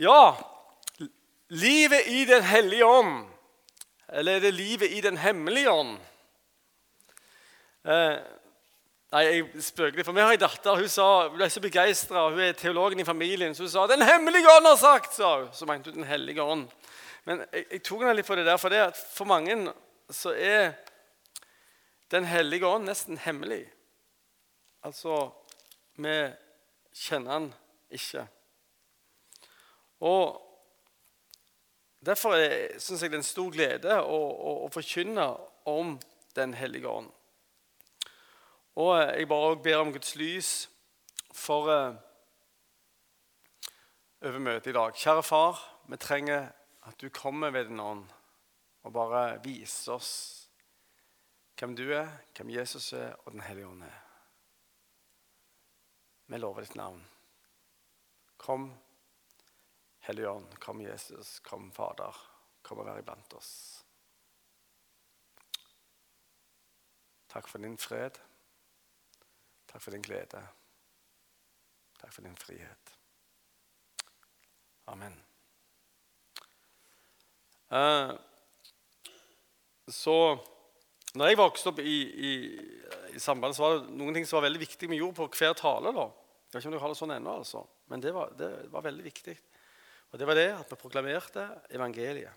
Ja, livet i Den hellige ånd. Eller er det livet i Den hemmelige ånd? Eh, nei, jeg spøker litt. For vi har en datter hun sa, ble så begeistra. Hun er teologen i familien, så hun sa 'Den hemmelige ånd har sagt', sa hun. Så mente hun Den hellige ånd. Men jeg, jeg tok henne litt på det der, for det at for mange så er Den hellige ånd nesten hemmelig. Altså, vi kjenner han ikke. Og Derfor syns jeg det er en stor glede å, å, å forkynne om Den hellige ånd. Og jeg bare ber om Guds lys for uh, over møtet i dag. Kjære far, vi trenger at du kommer ved din ånd og bare viser oss hvem du er, hvem Jesus er, og Den hellige ånd er. Vi lover ditt navn. Kom, Hellige Ånd. Kom, Jesus. Kom, Fader. Kom og vær iblant oss. Takk for din fred. Takk for din glede. Takk for din frihet. Amen. Uh, så når jeg vokste opp i, i, i samband, så var det noen ting som var veldig viktig vi gjorde på hver tale. da. Jeg vet ikke om du har det sånn ennå, altså. men det var, det var, veldig viktig. Og Det var det at vi proklamerte evangeliet.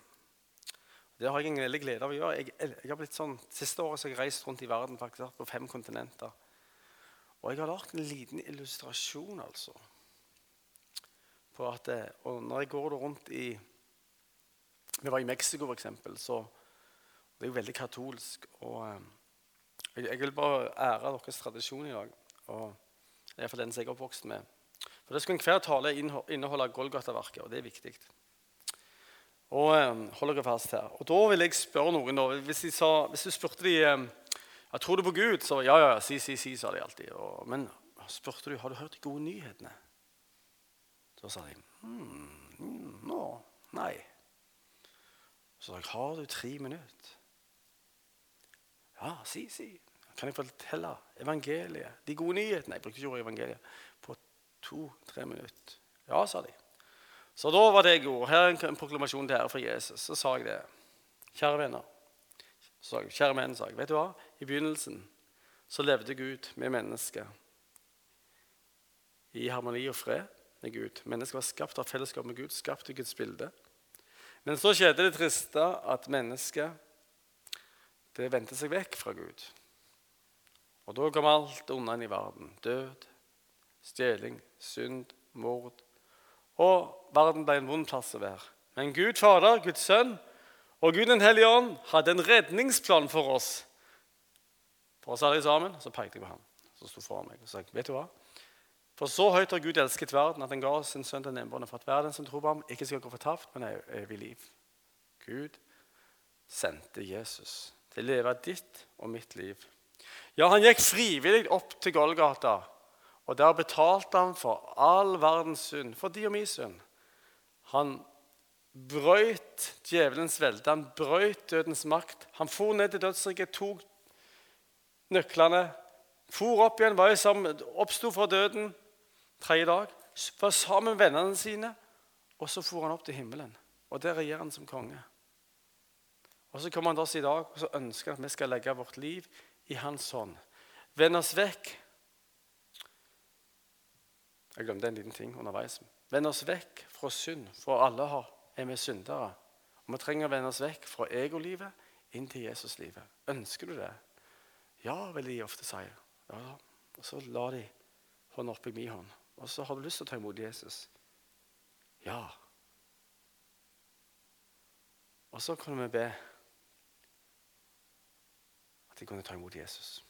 Det har jeg en veldig glede av å gjøre. Jeg, jeg har blitt sånn, Siste året har jeg reist rundt i verden faktisk på fem kontinenter. Og jeg har lagd en liten illustrasjon altså, på at og Når jeg går rundt i Vi var i Mexico, f.eks., så det er jo veldig katolsk. og eh, jeg, jeg vil bare ære deres tradisjon i dag. og Det er for den som jeg er oppvokst med. For det skal enhver tale inneholde Golgata-verket, og det er viktig. Og eh, hold dere fast her. Og Da vil jeg spørre noen da, Hvis, sa, hvis du spurte de eh, jeg tror du på Gud, så ja, ja, si, si, si, sa de alltid. Og, men spurte du har du hørt de gode nyhetene. Så sa de hmm, nå, nei. Så sa jeg har du tre minutter? Ja, si, si. Kan jeg fortelle evangeliet? De gode nyhetene. Jeg bruker ikke ordet evangeliet. To-tre minutter. Ja, sa de. Så da var det jeg gjorde. Her er en proklamasjon til ære for Jesus. Så sa jeg det. Kjære venner. Så, kjære menn, sa jeg. Vet du hva? I begynnelsen så levde Gud med mennesket i harmoni og fred med Gud. Mennesket var skapt av fellesskap med Gud, skapt i Guds bilde. Men så skjedde det triste at mennesket det vendte seg vekk fra Gud. Og da kom alt unna i verden. Død, stjeling, synd, mord. Og verden ble en vond plass å være. Men Gud Fader, Guds sønn, og Gud den hellige ånd hadde en redningsplan for oss. For oss alle sammen. Så pekte jeg på ham som sto foran meg og sa vet du hva? For så høyt har Gud elsket verden at han ga oss sin sønn til nedbåndet for at verden som tror på ham, ikke skal gå fortapt, men er evig liv. Gud sendte Jesus til å leve ditt og mitt liv. Ja, han gikk frivillig opp til Golgata, og der betalte han for all verdens synd, for de og min synd. Han brøyt djevelens velde. Han brøyt dødens makt. Han for ned til dødsriket, tok nøklene, for opp igjen, var sammen, oppsto fra døden tredje dag, var sammen med vennene sine, og så for han opp til himmelen. Og der regjerer han som konge. Og Så kommer han til oss i dag og så ønsker han at vi skal legge vårt liv i hans hånd. Vend oss vekk Jeg glemte en liten ting underveis. Vend oss vekk fra synd, for alle er vi syndere. Og Vi trenger å vende oss vekk fra egolivet inn til Jesuslivet. Ønsker du det? Ja, vil de ofte si. Ja, og Så la de hånda oppi min hånd. Og så har du lyst til å ta imot Jesus. Ja. Og så kunne vi be at de kunne ta imot Jesus.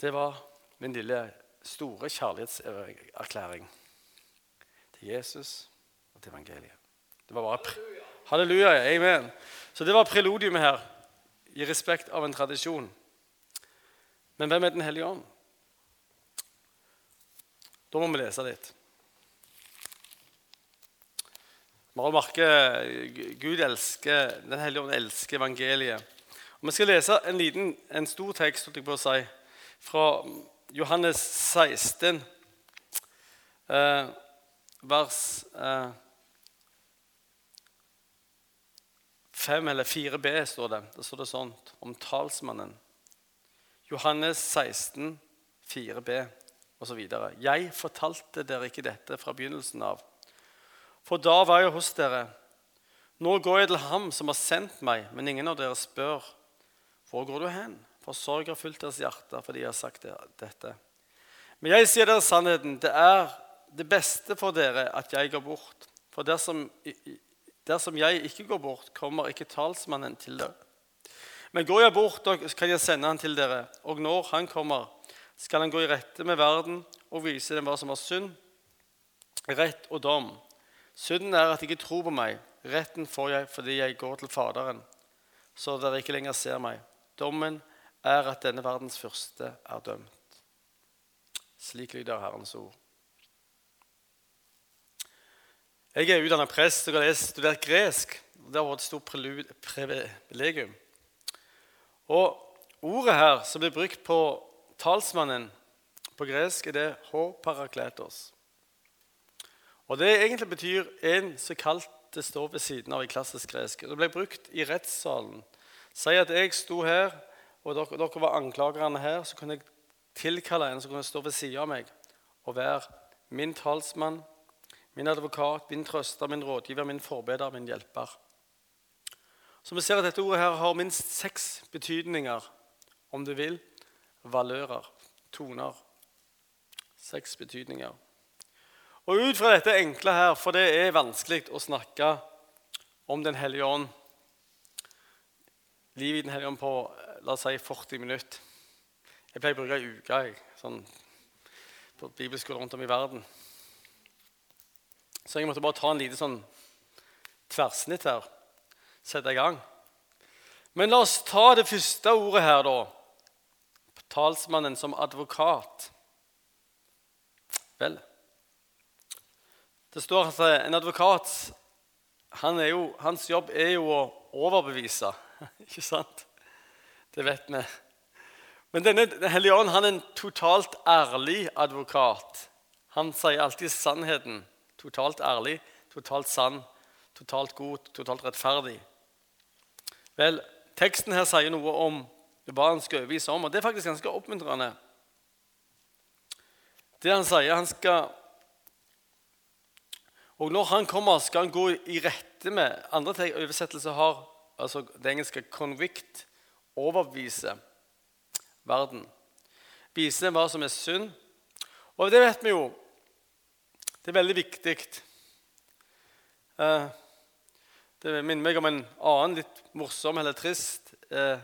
Det var min lille, store kjærlighetserklæring til Jesus og til evangeliet. Det var bare Halleluja. Amen. Så det var preludiumet her, i respekt av en tradisjon. Men hvem er Den hellige ånd? Da må vi lese litt. Mariel Marke, Gud elsker, Den hellige ånd elsker evangeliet. Og Vi skal lese en, liten, en stor tekst på å si, fra Johannes 16. Eh, vers eh, 5 eller 4b står det. Det står det sånt om talsmannen. Johannes 16, 4b osv. Jeg fortalte dere ikke dette fra begynnelsen av. For da var jeg hos dere. Nå går jeg til ham som har sendt meg, men ingen av dere spør, hvor går du hen? For sorg har fulgt deres hjerter fordi jeg har sagt dette. Men jeg sier dere sannheten. Det er det beste for dere at jeg går bort. For dersom, dersom jeg ikke går bort, kommer ikke talsmannen til dere. Men går jeg bort, kan jeg sende han til dere. Og når han kommer, skal han gå i rette med verden og vise dem hva som er synd, rett og dom. Synden er at de ikke tror på meg. Retten får jeg fordi jeg går til Faderen, så dere ikke lenger ser meg. Dommen er at denne verdens første er dømt. Slik lyder Herrens ord. Jeg er utdannet prest og har studert gresk. Det har vært et stort privilegium. Og Ordet her som blir brukt på talsmannen på gresk, er det H. parakletos. Og Det egentlig betyr en som kalte står ved siden av i klassisk gresk. Det ble brukt i rettssalen. Si at jeg sto her, og dere, dere var anklagerne her. Så kunne jeg tilkalle en som kunne stå ved siden av meg og være min talsmann, min advokat, min trøster, min rådgiver, min forbeder, min hjelper. Så vi ser at dette ordet her har minst seks betydninger, om du vil. Valører, toner. Seks betydninger. Og ut fra dette enkle her, for det er vanskelig å snakke om Den hellige ånd Livet i Den hellige ånd på la oss si 40 minutter. Jeg pleier å bruke ei uke jeg, sånn, på bibelskoler rundt om i verden. Så jeg måtte bare ta en lite sånn tverrsnitt her. Sette i gang. Men la oss ta det første ordet her, da. Talsmannen som advokat. Vel Det står at en advokat han jo, Hans jobb er jo å overbevise. Ikke sant? Det vet vi. Men denne Den hellige ånd han er en totalt ærlig advokat. Han sier alltid sannheten. Totalt ærlig, totalt sann, totalt god, totalt rettferdig. Vel, Teksten her sier noe om hva han skal overbevise om, og det er faktisk ganske oppmuntrende. Det han sier, han skal Og når han kommer, skal han gå i rette med Andre oversettelser har altså det engelske 'convict', overbevise verden. Vise hva som er synd. Og det vet vi jo. Det er veldig viktig. Eh, det minner meg om en annen litt morsom eller trist eh,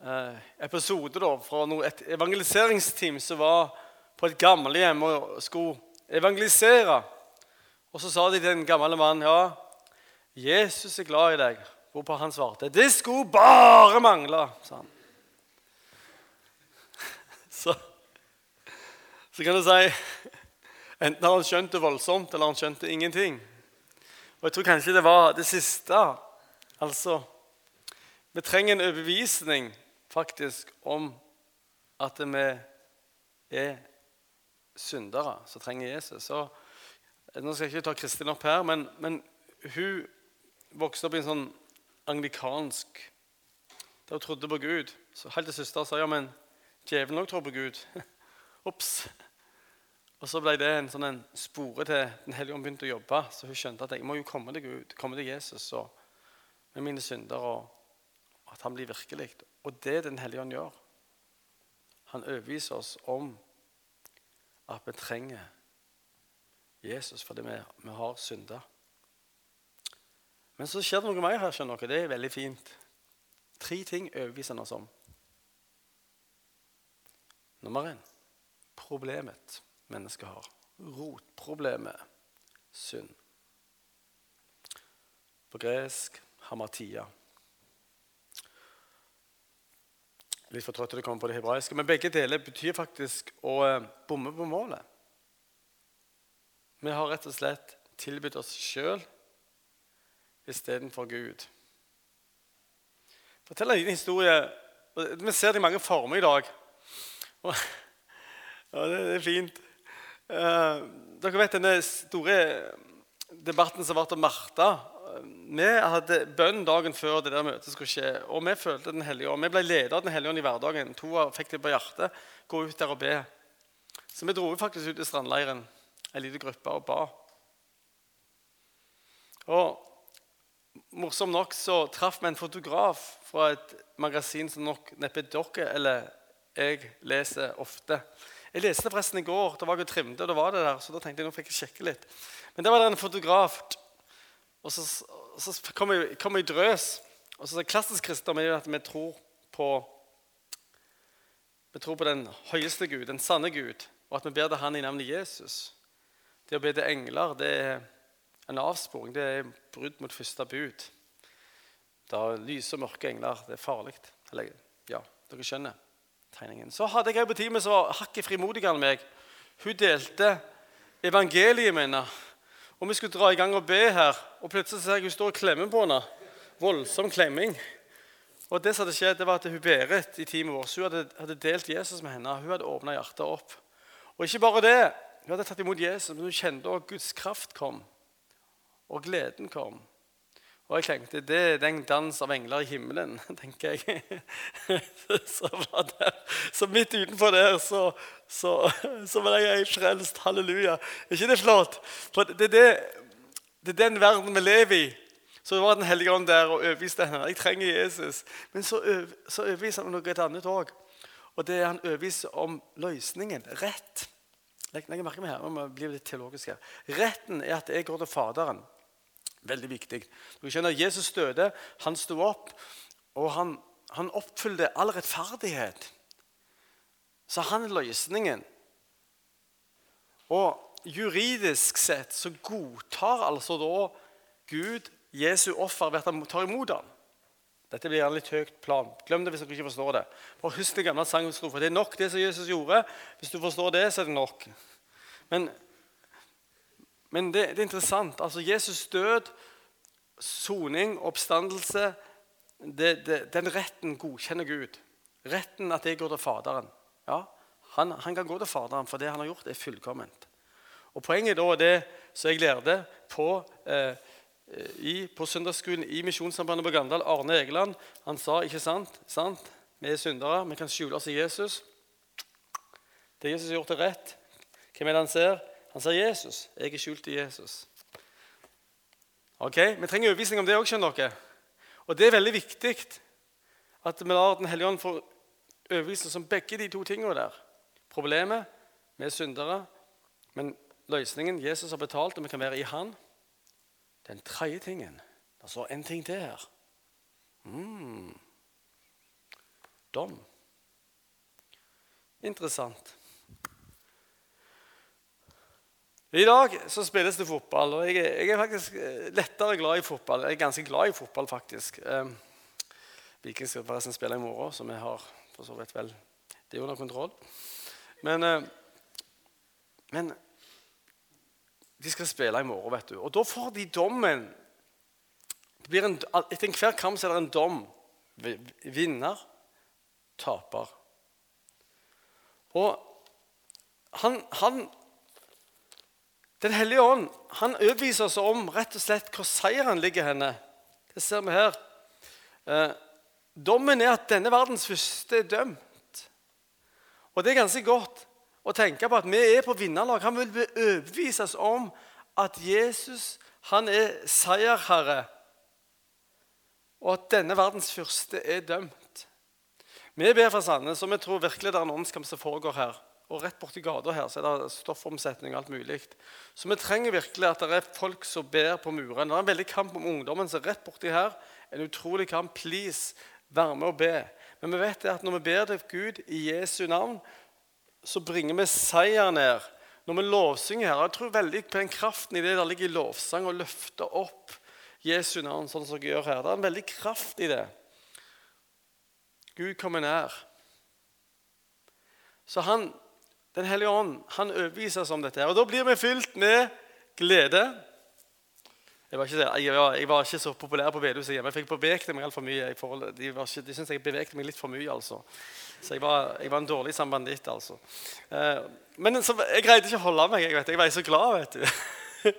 eh, episode da, fra et evangeliseringsteam som var på et gamlehjem og skulle evangelisere. Og så sa de til en gammel mann ja, Jesus er glad i deg. Hvorpå han svarte 'Det skulle bare mangle', sa han. Så, så kan du si Enten har han skjønt det voldsomt, eller han skjønte ingenting. Og jeg tror kanskje det var det siste. Altså Vi trenger en overbevisning faktisk om at vi er syndere som trenger Jesus. Så, nå skal jeg ikke ta Kristin opp her, men, men hun vokste opp i en sånn anglikansk der hun trodde på Gud. Så Helt til søster sa ja, men djevelen òg tror på Gud. Ops. Og så ble det en sånn en spore til Den hellige ånd begynte å jobbe. Så hun skjønte at jeg må jo komme til Gud, komme til Jesus og, med mine synder, og at han blir virkelig. Og det Den hellige ånd gjør. Han overbeviser oss om at vi trenger Jesus fordi vi, vi har synder. Men så skjer det noe mer her. skjønner dere. Det er veldig fint. Tre ting overbeviser han oss om. Nummer én problemet mennesket har. Rotproblemet synd. På gresk hamatia. Litt for trøtt til å komme på det hebraiske, men begge deler betyr faktisk å eh, bomme på målet. Vi har rett og slett tilbudt oss sjøl istedenfor Gud. Fortell en liten historie. Vi ser det i mange former i dag. Og, ja, det, er fint. Uh, dere vet denne store debatten som ble om Martha. Vi hadde bønn dagen før det der møtet skulle skje. Og vi følte Den hellige ånd. Vi ble ledet av Den hellige ånd i hverdagen. To fikk det på hjertet. Gå ut der og be. Så vi dro faktisk ut i strandleiren, en liten gruppe, og ba. Og morsomt nok så traff vi en fotograf fra et magasin som nok neppe dere eller jeg leser ofte. Jeg leste forresten i går. Da var jeg og trimte, og da var det der, så da tenkte jeg nå fikk jeg sjekke litt. Men der var det en fotograf, og så, så kom, jeg, kom jeg drøs. Og så sa Klassisk kristendom er at vi tror på vi tror på den høyeste Gud, den sanne Gud, og at vi ber til Han i navnet Jesus. Det å be til engler det er en avsporing. Det er brudd mot første bud. Da lyse og mørke engler. Det er farlig. Eller, ja, dere skjønner tegningen. Så hadde jeg ei på teamet som var hakket frimodigere enn meg. Hun delte evangeliet henne. Og vi skulle dra i gang og be her, og plutselig ser jeg hun står og klemmer på henne. Voldsom klemming. Og det som hadde skjedd, det var at hun Berit i teamet vårt hun hadde, hadde, delt Jesus med henne. Hun hadde åpna hjertet opp. Og ikke bare det. Hun hadde tatt imot Jesus, men hun kjente at Guds kraft kom. Og gleden kom. Og jeg tenkte det er den dans av engler i himmelen, tenker jeg. Så, så midt utenfor der så, så, så var jeg frelst. Halleluja. Er ikke det flott? For det, det, det er den verden vi lever i. Så var Den hellige ånd der og overbeviste henne. Jeg trenger Jesus. Men så, så overbeviser han noe annet òg. Og det er han overbeviser om løsningen. Rett. Legg merke med her, vi bli litt teologiske. Retten er at jeg går til Faderen. Veldig viktig. Du skjønner, Jesus døde, han sto opp, og han, han oppfylte all rettferdighet. Så han er løsningen. Og juridisk sett så godtar altså da Gud Jesu offer ved at han tar imot ham. Dette blir en litt høyt plan. Glem det hvis dere ikke forstår det. For Husk det gamle for Det er nok det som Jesus gjorde. Hvis du forstår det, så er det nok. Men men det, det er interessant. altså Jesus død, soning, oppstandelse det, det, Den retten godkjenner Gud. Retten at jeg går til Faderen. Ja, han, han, kan gå til Faderen, for det han har gjort, er fullkomment. Og Poenget da det som jeg lærte på, eh, i, på søndagsskolen i Misjonssambandet på Gandal, Arne Egeland, han sa ikke sant, sant? Vi er syndere, vi kan skjule oss i Jesus. Det Jesus har gjort, er rett. Hvem er det han ser? Han sier Jesus. Jeg er skjult i Jesus. Ok, Vi trenger overbevisning om det òg, skjønner dere. Og det er veldig viktig at vi lar Den hellige ånd få overbevisning om begge de to tingene der. Problemet med syndere, men løsningen Jesus har betalt, og vi kan være i Han. Den tredje tingen Det står en ting til her. Mm. Dom. Interessant. I dag så spilles det fotball, og jeg, jeg, er faktisk eh, lettere glad i fotball. Jeg er ganske glad i fotball, faktisk. Eh, Viking skal forresten spille i morgen, så vi har for så vidt vel det er under kontroll. Men, eh, men de skal spille i morgen, vet du. Og da får de dommen en, Etter enhver kamp så er det en dom. Vinner, taper. Og han, han den hellige ånd han overbeviser oss om rett og slett hvor seieren ligger henne. Det ser vi her. Eh, dommen er at denne verdens første er dømt. Og det er ganske godt å tenke på at vi er på vinnerlag. Han vil overbevise oss om at Jesus han er seierherre, og at denne verdens første er dømt. Vi ber for Sandnes, og vi tror virkelig det er en åndskamp som foregår her. Og rett borti gata her så er det stoffomsetning og alt mulig. Så vi trenger virkelig at det er folk som ber på murene. Det er en veldig kamp om ungdommen. så rett borti her, En utrolig kamp. Please, vær med og be. Men vi vet at når vi ber til Gud i Jesu navn, så bringer vi seier ned. Når vi lovsynger her, Jeg tror veldig på den kraften i det der ligger i lovsang, å løfte opp Jesu navn, sånn som jeg gjør her. Det er en veldig kraft i det. Gud kommer nær. Så han den hellige ånd han overbeviser oss om dette. Og Da blir vi fylt med glede. Jeg var ikke, jeg jeg var ikke så populær på bedehuset hjemme. Jeg fikk bevegte meg altfor mye. De, var ikke, de syntes jeg bevegte meg litt for mye. altså. Så jeg var, jeg var en dårlig sambanditt. altså. Eh, Men så, jeg greide ikke å holde meg. Jeg, vet, jeg var så glad, vet du.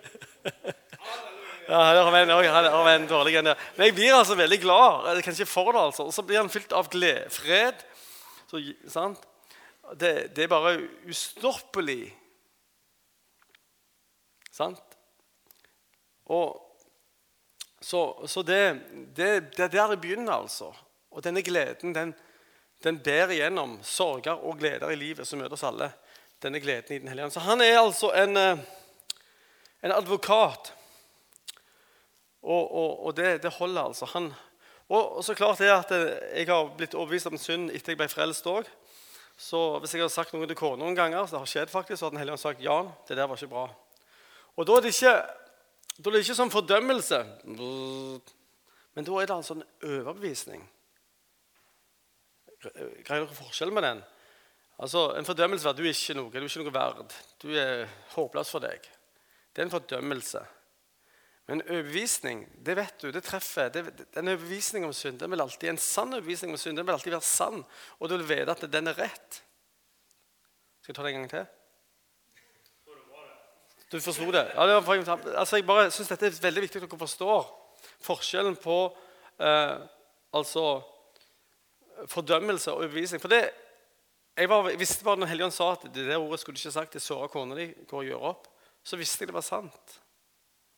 ja, det har en, her har en dårlig en. der. Men jeg blir altså veldig glad. Jeg kan ikke for det, altså. Og så blir han fylt av glede, fred. Så, sant? Det, det er bare ustoppelig. Sant? Og så, så det, det, det er der det begynner, altså. Og denne gleden den, den bærer igjennom sorger og gleder i livet som møter oss alle. Denne gleden i Den hellige ånd. Så han er altså en, eh, en advokat. Og, og, og det, holder, altså. Han, og, og, så klart det at jeg har blitt overbevist om synd etter jeg ble frelst òg. Så hvis jeg hadde sagt noe til kona noen ganger, så det har skjedd faktisk, så har Den hellige ånd sagt ja, det der var ikke bra. Og da er det ikke, da er det ikke som fordømmelse, men da er det en overbevisning. Greier dere forskjellen med den? Altså, En fordømmelse er at du er ikke noe, du er ikke noe verd. Du er håpløs for deg. Det er en fordømmelse. Men overbevisning, det vet du, det treffer. Det, den overbevisning om synd den vil alltid, En sann overbevisning om synd den vil alltid være sann, og du vil vite at den er rett. Skal jeg ta det en gang til? Du forsto det? Ja, det var, altså, jeg bare synes dette er veldig viktig at dere forstår forskjellen på eh, altså fordømmelse og overbevisning. For det, jeg, var, jeg visste bare når Helligånd sa at det der ordet skulle du ikke sagt til såra kona di, går og gjør opp, så visste jeg det var sant.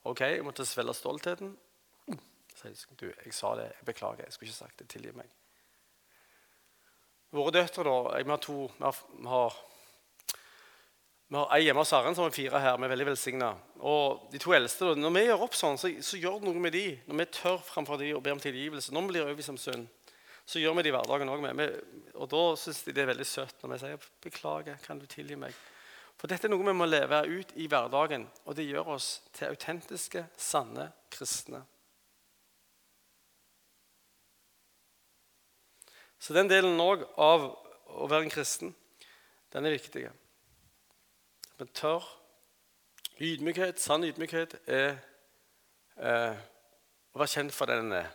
Ok, Jeg måtte svelge stoltheten. Så jeg, du, jeg sa det, jeg beklager, jeg skulle ikke sagt det. Tilgi meg. Våre døtre, da Vi har to vi har, vi har, vi ei hjemme hos Herren som er fire her. Vi er veldig velsigna. Og de to eldste, da, når vi gjør opp sånn, så, så gjør det noe med de. Når vi tør framfor de og ber om tilgivelse. Når vi blir overbevist om synd så gjør vi det i hverdagen òg. Og da syns de det er veldig søtt når vi sier 'beklager, kan du tilgi meg'? For dette er noe vi må leve ut i hverdagen, og det gjør oss til autentiske, sanne kristne. Så den delen òg av å være en kristen, den er viktig. Men tør Ydmykhet, sann ydmykhet, er eh, å være kjent for den en er.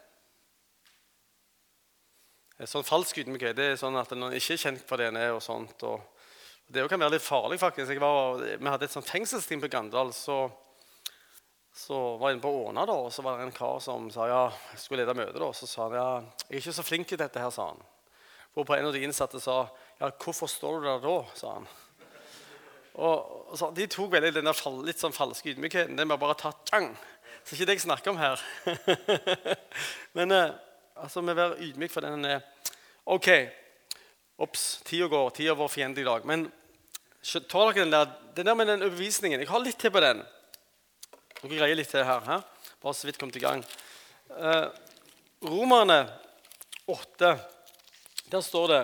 Sånn falsk ydmykhet det er sånn at en ikke er kjent for det en er og sånt. Og det kan være litt farlig, faktisk. Var, vi hadde et sånt fengselsteam på Gandal. Så, så var jeg inne på Åna, da, og så var det en kar som sa ja, jeg skulle lede møte. da, Så sa han ja, jeg er ikke så flink i dette her, sa han. Hvorpå en av de innsatte sa ja, hvorfor står du der da? sa han. Og, så, De tok veldig den der litt sånn falske ydmykheten. Den var bare tatt tjang. Så ikke det jeg snakker om her. Men... Eh, Altså, Vi være ydmyk for den er OK. Ops, tida går. Tida vår fiende i dag. Men tar dere den der, den der med den overbevisningen Jeg har litt til på den. Dere greier litt til her. He? Bare så vidt kommet i gang. Eh, Romerne 8, der står det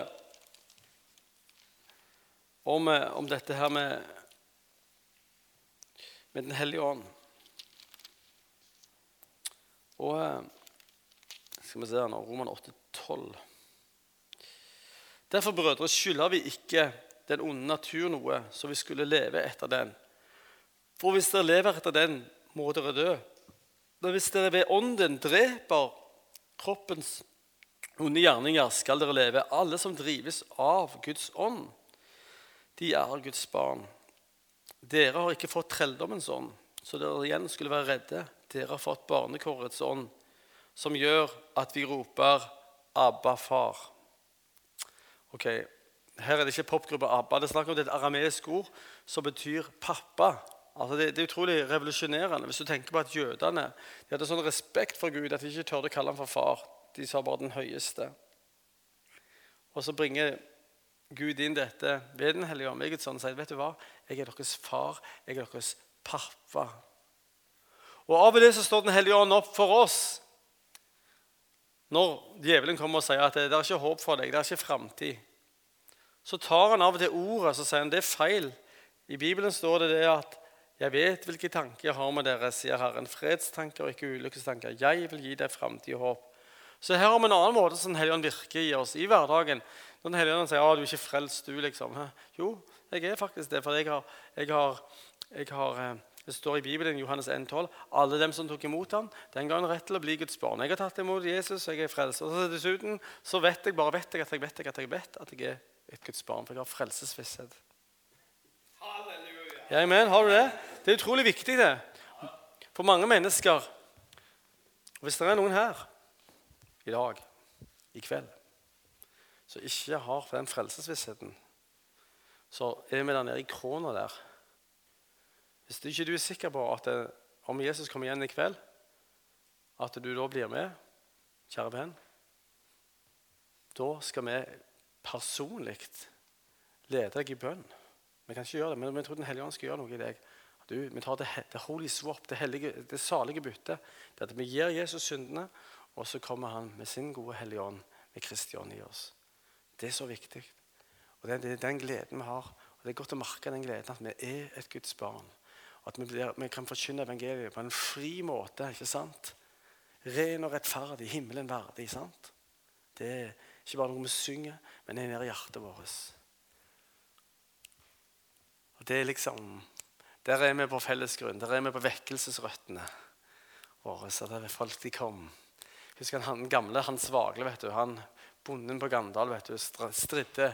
om, eh, om dette her med, med Den hellige ånd. Og eh, skal vi se her nå, Roman 8, 12. Derfor, brødre, skylder vi ikke den onde natur noe, så vi skulle leve etter den. For hvis dere lever etter den, må dere dø. Men hvis dere ved ånden dreper kroppens onde gjerninger, skal dere leve. Alle som drives av Guds ånd, de er Guds barn. Dere har ikke fått trelldommens ånd, så dere igjen skulle være redde. Dere har fått barnekårets ånd, som gjør at vi roper 'Abba, far'. Ok, Her er det ikke popgruppa ABBA. Det er snakk om et arameisk ord som betyr pappa. Altså det, det, er utrolig revolusjonerende. Hvis du tenker på at Jødene de hadde sånn respekt for Gud at de ikke tørde å kalle ham for far. De sa bare 'den høyeste'. Og så bringer Gud inn dette ved Den hellige ånd. Jeg sånn, sier, vet du hva? Jeg er deres far. Jeg er deres pappa. Og Av og til så står Den hellige ånd opp for oss når djevelen kommer og sier at det er ikke håp for deg, det er ikke framtid, så tar han av og til ordet så sier han, det er feil. I Bibelen står det, det at 'Jeg vet hvilke tanker jeg har med dere', sier Herren. 'Fredstanker og ikke ulykkestanker. Jeg vil gi deg framtid og håp'. Så her har vi en annen måte som Helligånden virker i oss i hverdagen. Når Den hellige sier at du er ikke frelst, du, liksom. Jo, jeg er faktisk det. For jeg har, jeg har, jeg har eh, det står i Bibelen Johannes 1,12 alle dem som tok imot ham, den ga han rett til å bli Guds barn. Jeg har tatt imot Jesus, jeg er frelst. Og så dessuten så vet jeg bare vet jeg at jeg vet jeg at jeg vet at jeg er et Guds barn, for jeg har frelsesvisshet. Ja, amen. Har du det? Det er utrolig viktig, det. For mange mennesker Hvis det er noen her i dag, i kveld, som ikke har den frelsesvissheten, så er vi der nede i krona der. Hvis du ikke er sikker på at det, om Jesus kommer igjen i kveld, at du da blir med, kjære venn, da skal vi personlig lede deg i bønn. Vi kan ikke gjøre det, men vi tror Den hellige ånd skal gjøre noe i deg. Du, vi tar det, det holy swap, det, hellige, det salige byttet. Det at vi gir Jesus syndene, og så kommer han med sin gode hellige ånd, med Kristi ånd i oss. Det er så viktig. Og Det er den gleden vi har. Og Det er godt å merke den gleden at vi er et Guds barn. At vi, blir, vi kan forkynne evangeliet på en fri måte. ikke sant? Ren og rettferdig, himmelen verdig. sant? Det er ikke bare noe vi synger, men det er nede i hjertet vårt. Og det er liksom Der er vi på felles grunn. Der er vi på vekkelsesrøttene våre. Så der er folk de kom. Husker han han gamle Hans Vagle, vet du, han bonden på Gandal, vet du, stridde,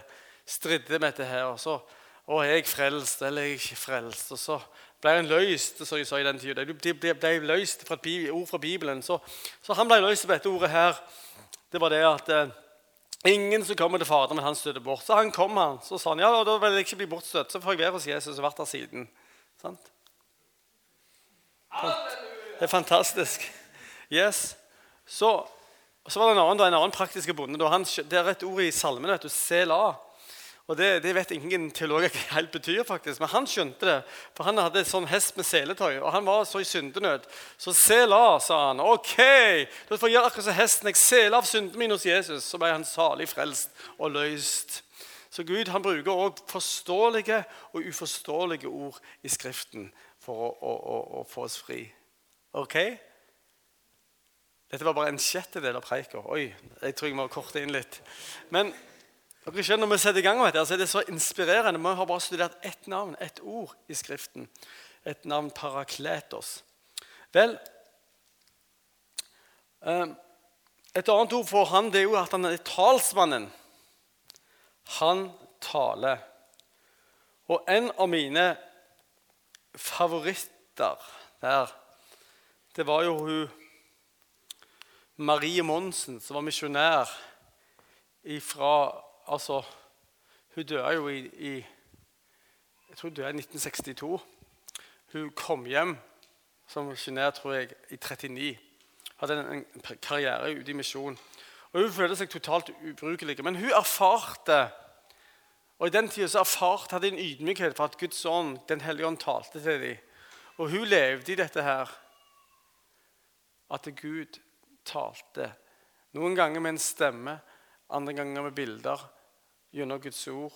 stridde med dette her. og så å, er jeg frelst, eller er jeg ikke frelst? Og så ble han løst som jeg sa i den tida. De ble, ble løst fra et ord fra Bibelen. Så, så, han ble løst på dette ordet her. Det var det at eh, ingen som kommer til Faderen, men han støter bort. Så han kom, han. Så sa han ja, da vil jeg ikke bli bortstøtt. Så får jeg være hos Jesus og vært der siden. Sant? Det er fantastisk. Yes. Så, så var det en annen, en annen praktisk bonde. det er et ord i salmen. vet du, Selah. Og det, det, vet ingen teologer hva helt betyr, faktisk. Men han skjønte det. For han hadde sånn hest med seletøy, og han var så i syndenød. Så sel av, sa han. Ok, da får jeg gjøre akkurat som hesten. Jeg seler av synden min hos Jesus. Så ble han salig frelst og løst. Så Gud han bruker også forståelige og uforståelige ord i Skriften for å, å, å, å få oss fri. Ok? Dette var bare en sjettedel av preika. Oi, jeg tror jeg må korte inn litt. Men dere skjønner, Når vi setter i gang med dette, så er det så inspirerende. Vi har bare studert ett navn, ett ord i Skriften. Et navn Parakletos. Vel ehm, Et annet ord for han det er jo at han er talsmannen. Han taler. Og en av mine favoritter der, det var jo hun Marie Monsen, som var misjonær fra altså, Hun døde jo i, i jeg tror hun døde i 1962. Hun kom hjem som misjonær tror jeg, i 39. Hadde en, en karriere ute i misjon. Og Hun følte seg totalt ubrukelig. Men hun erfarte og I den tida erfarte hadde en ydmykhet for at Guds ånd, Den hellige ånd, talte til dem. Og hun levde i dette her. At Gud talte. Noen ganger med en stemme, andre ganger med bilder gjennom Guds ord.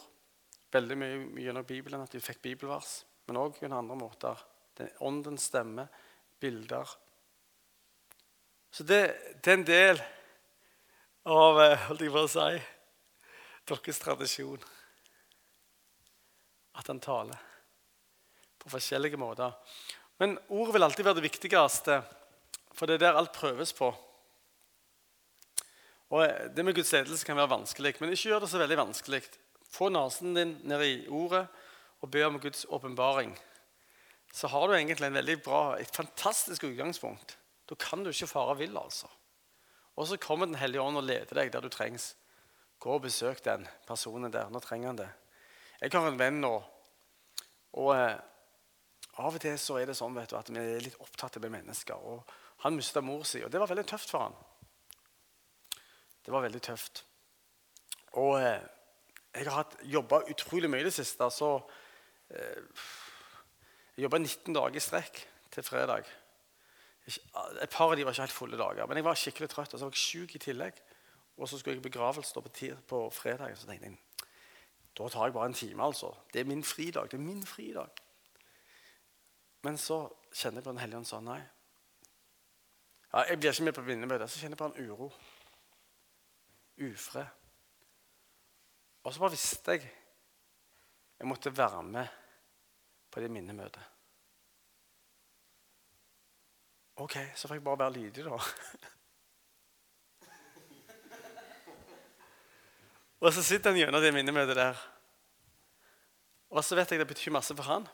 Veldig mye gjennom Bibelen, at de fikk bibelvers. Men òg gjennom andre måter. Er åndens stemme, bilder. Så det, det, er en del av eh, holdt jeg på å si, deres tradisjon. At han taler på forskjellige måter. Men ordet vil alltid være det viktigste, for det er der alt prøves på. Og eh, Det med Guds ledelse kan være vanskelig, men ikke gjør det så veldig vanskelig. Få nesen din ned i ordet og be om Guds åpenbaring. Så har du egentlig en veldig bra, et fantastisk utgangspunkt. Da kan du ikke fare vill. altså. Og så kommer Den hellige ånd og leder deg der du trengs. Gå og besøk den personen der. Nå trenger han det. Jeg har en venn nå, og eh, av og til så er det sånn vet du, at vi er litt opptatt av mennesker. og Han mista mor si, og det var veldig tøft for han. Det var veldig tøft. Og eh, jeg har jobba utrolig mye i det siste. Så eh, jeg jobba 19 dager i strekk til fredag. Et par av de var ikke helt fulle dager, men jeg var skikkelig trøtt. Og så var jeg sjuk i tillegg. Og så skulle jeg i begravelse på, på fredag. Så tenkte jeg da tar jeg bare en time. altså. Det er min fridag. det er min fridag. Men så kjenner jeg på Den hellige ånd sånn Nei. Ja, jeg blir ikke med på vinnermøtet. Så kjenner jeg på en uro ufred. Og så bare visste jeg jeg måtte være med på det minnemøtet. OK, så får jeg bare være lydig, da. og så sitter han gjennom det minnemøtet der. Og så vet jeg det betyr masse for han.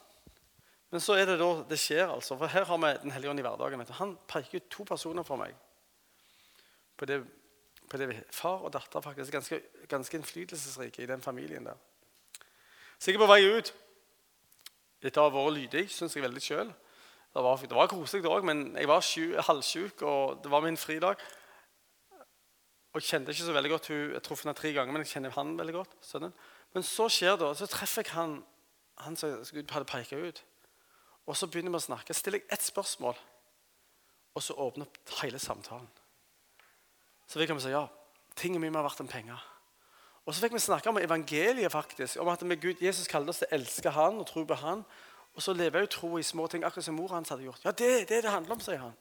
Men så er det da det skjer, altså. For her har vi Den hellige ånd i hverdagen. Han peker ut to personer for meg. På det, på det Far og datter er faktisk ganske, ganske innflytelsesrike i den familien der. Så jeg på vei ut etter å ha vært lydig, syns jeg veldig sjøl. Det var, var koselig òg, men jeg var halvsjuk, og det var min fridag. Og jeg kjente ikke så veldig godt hun, Jeg traff henne tre ganger, men jeg kjenner han veldig godt. sønnen. Men så skjer det, så treffer jeg han, han som Gud hadde peka ut. Og så begynner vi å snakke. Stiller jeg ett spørsmål, og så åpner opp hele samtalen. Så fikk vi si ja, ting er mye mer verdt enn penger. Og så fikk vi snakke om evangeliet, faktisk, om at Gud, Jesus kalte oss til å elske Han og tro på Han. Og så lever jeg jo tro i små ting, akkurat som mor hans hadde gjort. Ja, det er det det handler om, sier han.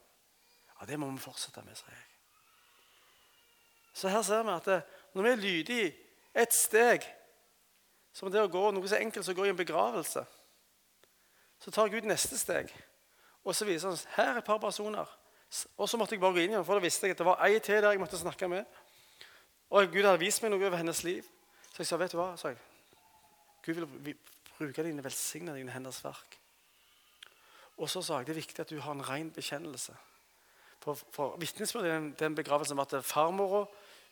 Ja, Det må vi fortsette med, sier jeg. Så her ser vi at det, når vi er lydige ett steg, som det å gå noe så enkelt som å gå i en begravelse så tar Gud neste steg. Og så viser han oss her er et par personer. Og så måtte jeg bare gå inn igjen, for da visste jeg at det var ei til der jeg måtte snakke med. Og Gud hadde vist meg noe over hennes liv. Så jeg sa, vet du hva? sa jeg. Gud vil bruke dine velsigne dine henders verk. Og så sa jeg det er viktig at du har en ren bekjennelse. For, for Vitnesbyrdet i den, den begravelsen var at farmora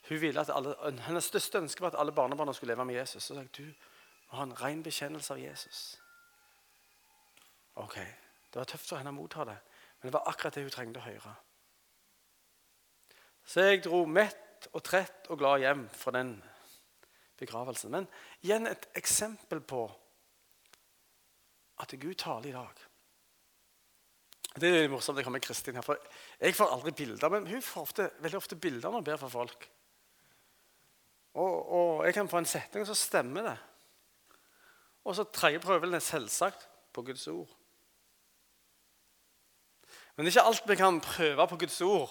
ville at alle, hennes største ønske var at alle barnebarna skulle leve med Jesus. Så sa jeg du må ha en ren bekjennelse av Jesus. Ok, Det var tøft for henne å motta det, men det var akkurat det hun trengte å høre. Så jeg dro mett og trett og glad hjem fra den begravelsen. Men igjen et eksempel på at Gud taler i dag. Det er litt morsomt. det kommer Kristin her, for Jeg får aldri bilder, men hun får ofte, veldig ofte bilder når hun ber for folk. Og, og, jeg kan få en setning, og så stemmer det. Og så tredje prøven er selvsagt på Guds ord. Men det er ikke alt vi kan prøve på Guds ord.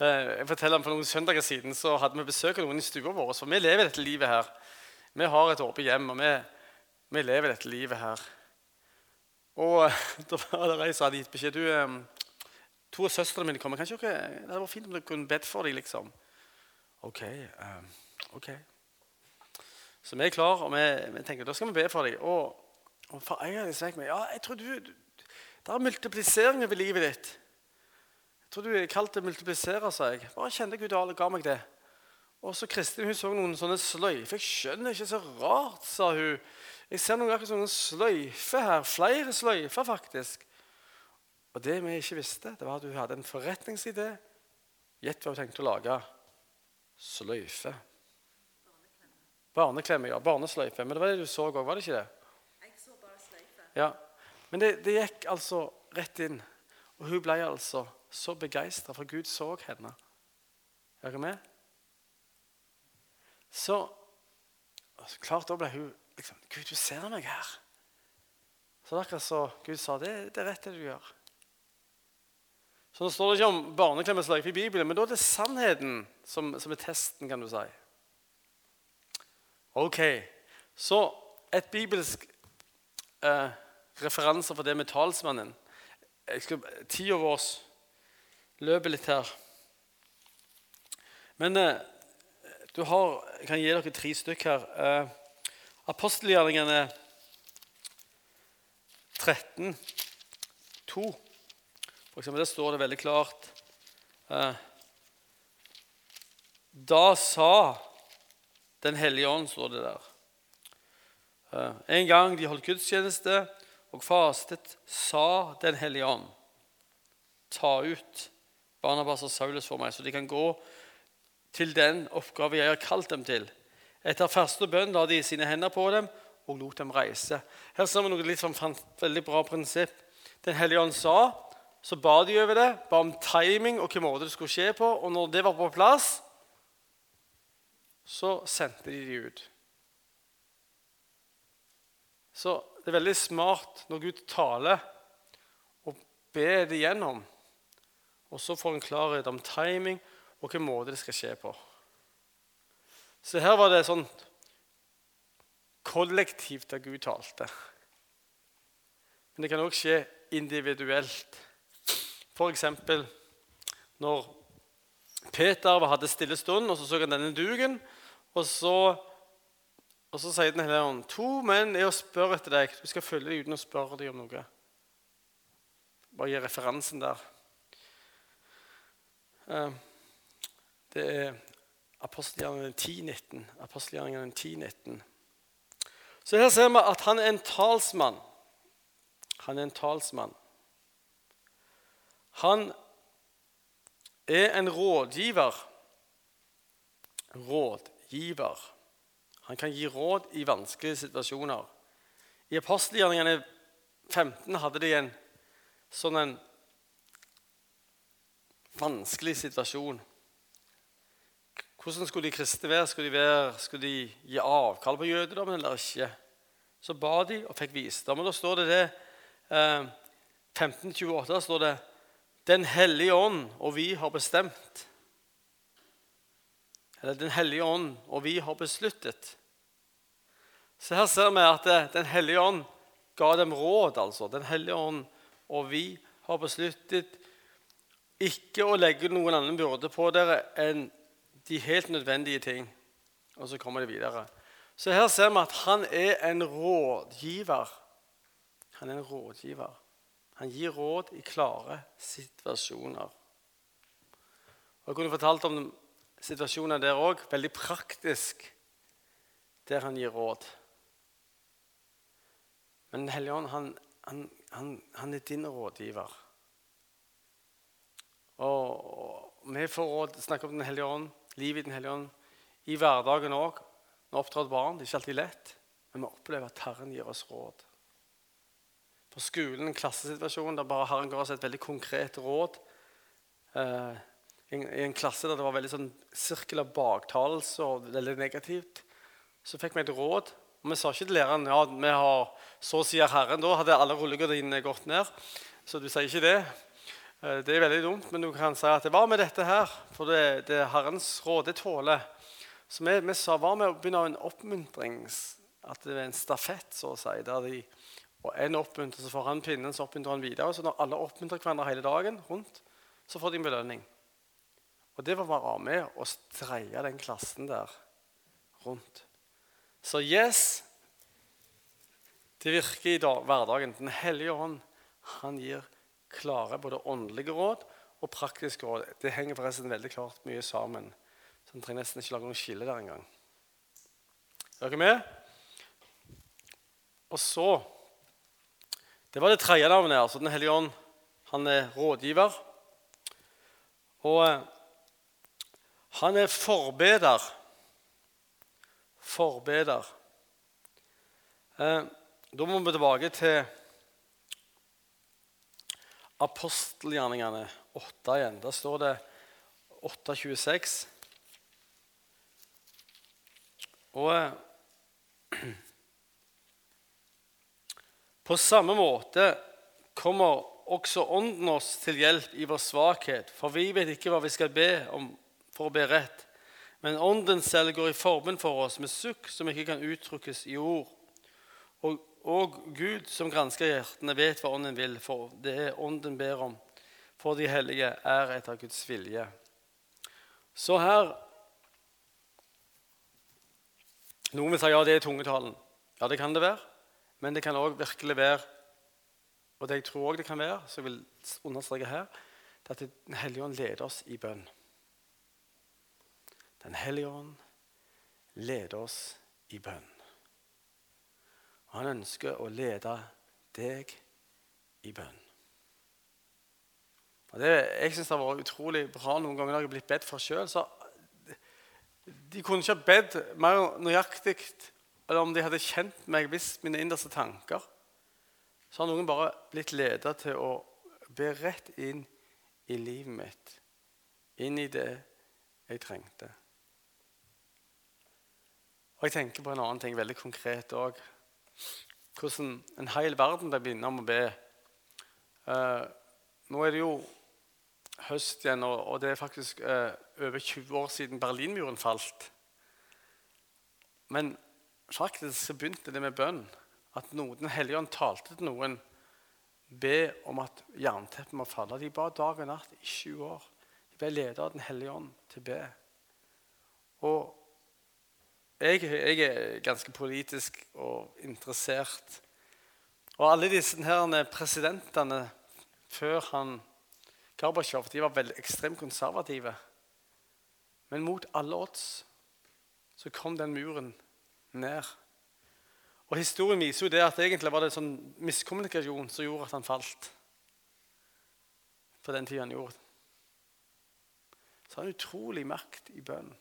Eh, jeg forteller om For noen søndager siden så hadde vi besøk av noen i stua vår. For vi lever dette livet her. Vi har et åpent hjem, og vi, vi, lever dette livet her. Og da var det ei som hadde gitt beskjed du, eh, To av søstrene mine kommer. Kanskje dere, Det hadde vært fint om dere kunne bedt for dem. liksom. Ok. Ok. Så vi er klare, og vi, vi tenker da skal vi be for dem. Og, og for en av dem sa jeg meg ja, jeg tror du, det er multiplisering over livet ditt. Jeg tror du er kalt til å multiplisere, sa jeg. Bare kjente Gud ga meg det. Og så Kristin hun så noen sånne sløyfer. Jeg skjønner ikke, så rart, sa hun. Jeg ser noen akkurat sånne sløyfer her. Flere sløyfer, faktisk. Og det vi ikke visste, det var at hun hadde en forretningsidé. Gjett hva hun tenkte å lage. Sløyfe. Barneklemme, ja. Barnesløyfe. Men det var det du så òg, var det ikke det? Jeg så bare sløyfe. Ja. Men det, det, gikk altså rett inn. Og hun ble altså så begeistra, for Gud så henne. Er dere med? Så altså, klart da ble hun liksom Gud, du ser meg her. Så det er akkurat så Gud sa det, det er rett det du gjør. Så Nå står det ikke om barneklemmeslag i Bibelen, men da er det sannheten som, som, er testen, kan du si. Ok, Så et bibelsk eh, referanser for det med talsmannen. Tida vår løper litt her. Men eh, du har, jeg kan gi dere tre stykker her. Eh, Apostelgjerningene 13, 2. For eksempel, der står det veldig klart eh, Da sa Den hellige ånd, står det der. Eh, en gang de holdt gudstjeneste, og fastet, sa Den hellige ånd, ta ut Barnabas og Saulus for meg, så de kan gå til den oppgave jeg har kalt dem til. Etter første bønn la de sine hender på dem og lot dem reise. Her ser vi noe litt sånn veldig bra prinsipp. Den hellige ånd sa, så ba de over det, ba om timing og hvilken måte det skulle skje på. Og når det var på plass, så sendte de de ut. Så det er veldig smart når Gud taler, og be det gjennom. Og så får en klarhet om timing og hvilken måte det skal skje på. Så her var det sånn kollektivt at Gud talte. Men det kan òg skje individuelt. F.eks. når Peter hadde stille stund, og så så han denne duken. Og så Og så sier Den hellige ånd to menn er å spørre etter deg. Du skal følge dem uten å spørre dem om noe. Bare gi referansen der. Eh, det er apostelgjerningene 10.19. Apostelgjerningene 10.19. Så her ser vi at han er en talsmann. Han er en talsmann. Han er en rådgiver. Rådgiver. Han kan gi råd i vanskelige situasjoner. I apostelgjerningene 15 hadde de en sånn en vanskelig situasjon. Hvordan skulle de kristne være? Skulle de, være, skulle de gi avkall på jødedommen eller ikke? Så ba de og fikk visdom. Og da står det det eh, 1528 står det Den hellige ånd og vi har bestemt. Eller Den hellige ånd og vi har besluttet. Så her ser vi at eh, Den hellige ånd ga dem råd. altså. Den hellige ånd og vi har besluttet ikke å legge noen annen byrde på dere enn de helt nødvendige ting. Og så kommer det videre. Så her ser vi at han er en rådgiver. Han er en rådgiver. Han gir råd i klare situasjoner. Og Jeg kunne fortalt om situasjoner der òg. Veldig praktisk, der han gir råd. Men Den hellige ånd, han, han, han, han, er din rådgiver. Og, vi får råd, snakke om Den hellige ånd livet i Den hellige ånd i hverdagen òg. Vi oppdrar barn. Det er ikke alltid lett, men vi opplever at Herren gir oss råd. På skolen, en klassesituasjon der bare Herren ga oss et veldig konkret råd. Eh, I en klasse der det var veldig sånn sirkel av baktalelse og veldig negativt, så fikk vi et råd. Og Vi sa ikke til læreren ja, vi har så sier Herren. Da hadde alle rullegardinene gått ned. Så du sier ikke det. Eh, det er veldig dumt, men du kan si at det var med dette her, for det, det er Herrens råd. Det tåler. Så vi, vi sa hva med å begynne en oppmuntrings... At det er en stafett, så å si. der de, og En oppmuntrer, så får han pinnen, så oppmuntrer han videre. Så når alle oppmuntrer hverandre hele dagen rundt, så får de en belønning. Og det var bare med å streie den klassen der rundt. Så yes, det virker i dag, hverdagen. Den hellige ånd, han gir klare både åndelige råd og praktiske råd. Det henger forresten veldig klart mye sammen. Så en trenger nesten ikke lage noe skille der engang. Er dere med? Og så Det var det tredje navnet. altså Den hellige ånd. Han er rådgiver. Og eh, han er forbeder. Forbeder. Eh, da må vi tilbake til apostelgjerningene 8 igjen. Der står det 8.26. Og eh, på samme måte kommer også Ånden oss til hjelp i vår svakhet, for vi vet ikke hva vi skal be om for å be rett. Men Ånden selv går i forbund for oss med sukk som ikke kan uttrykkes i ord. Og og Gud, som gransker hjertene, vet hva Ånden vil, for det er Ånden ber om. For de hellige er etter Guds vilje. Så her Noen vil si ja, det er tungetalen. Ja, det kan det være. Men det kan òg virkelig være, og det jeg tror også det kan være, så jeg vil understreke her, det at Den hellige ånd leder oss i bønn. Den hellige ånd leder oss i bønn. Han ønsker å lede deg i bønn. Og det, jeg syns det har vært utrolig bra noen ganger når jeg har blitt bedt for sjøl. De kunne ikke ha bedt mer nøyaktig eller om de hadde kjent meg, visst mine innerste tanker. Så har noen bare blitt ledet til å be rett inn i livet mitt. Inn i det jeg trengte. Og jeg tenker på en annen ting veldig konkret òg hvordan en hel verden ble minnet om å be. Eh, nå er det jo høst igjen, og, og det er faktisk eh, over 20 år siden Berlinmuren falt. Men faktisk så begynte det med bønn. At noen, Den hellige ånd talte til noen. Be om at jernteppet må falle. De ba dag og natt i 20 år. De ble ledet av Den hellige ånd til å be. Og jeg, jeg er ganske politisk og interessert. Og alle disse her presidentene før han Gorbatsjov de var veldig ekstremt konservative. Men mot alle odds så kom den muren ned. Og Historien viser jo det at egentlig var det sånn miskommunikasjon som gjorde at han falt. På den tida han gjorde. Så har han utrolig makt i bønnen.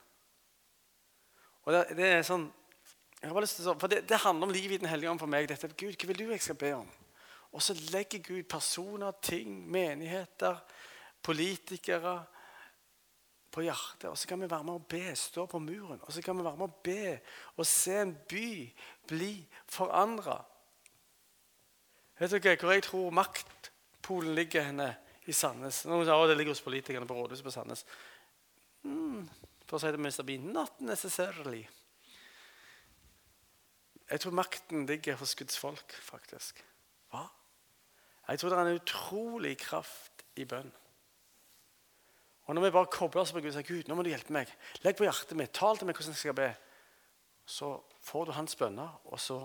Og det, det, er sånn, jeg har bare lyst til å, for det, det handler om livet i Den hellige ånd for meg. Dette, Gud, hva vil du jeg skal be om? Og så legger Gud personer, ting, menigheter, politikere på hjertet. Og så kan vi være med å be, stå på muren. Og så kan vi være med å be og se en by bli forandra. Vet dere hvor jeg tror maktpolen ligger henne? I Sandnes. Noen sa det ligger hos politikerne på rådhuset på Sandnes. Mm, for å si det. Bean not necessarily. Jeg tror makten ligger hos Guds folk, faktisk. Hva? Jeg tror det er en utrolig kraft i bønn. Og Når vi bare kobler oss på Gud og sier Gud, nå må du hjelpe meg. Legg på hjertet mitt. Tal til meg hvordan jeg skal be. Så får du hans bønner. Og så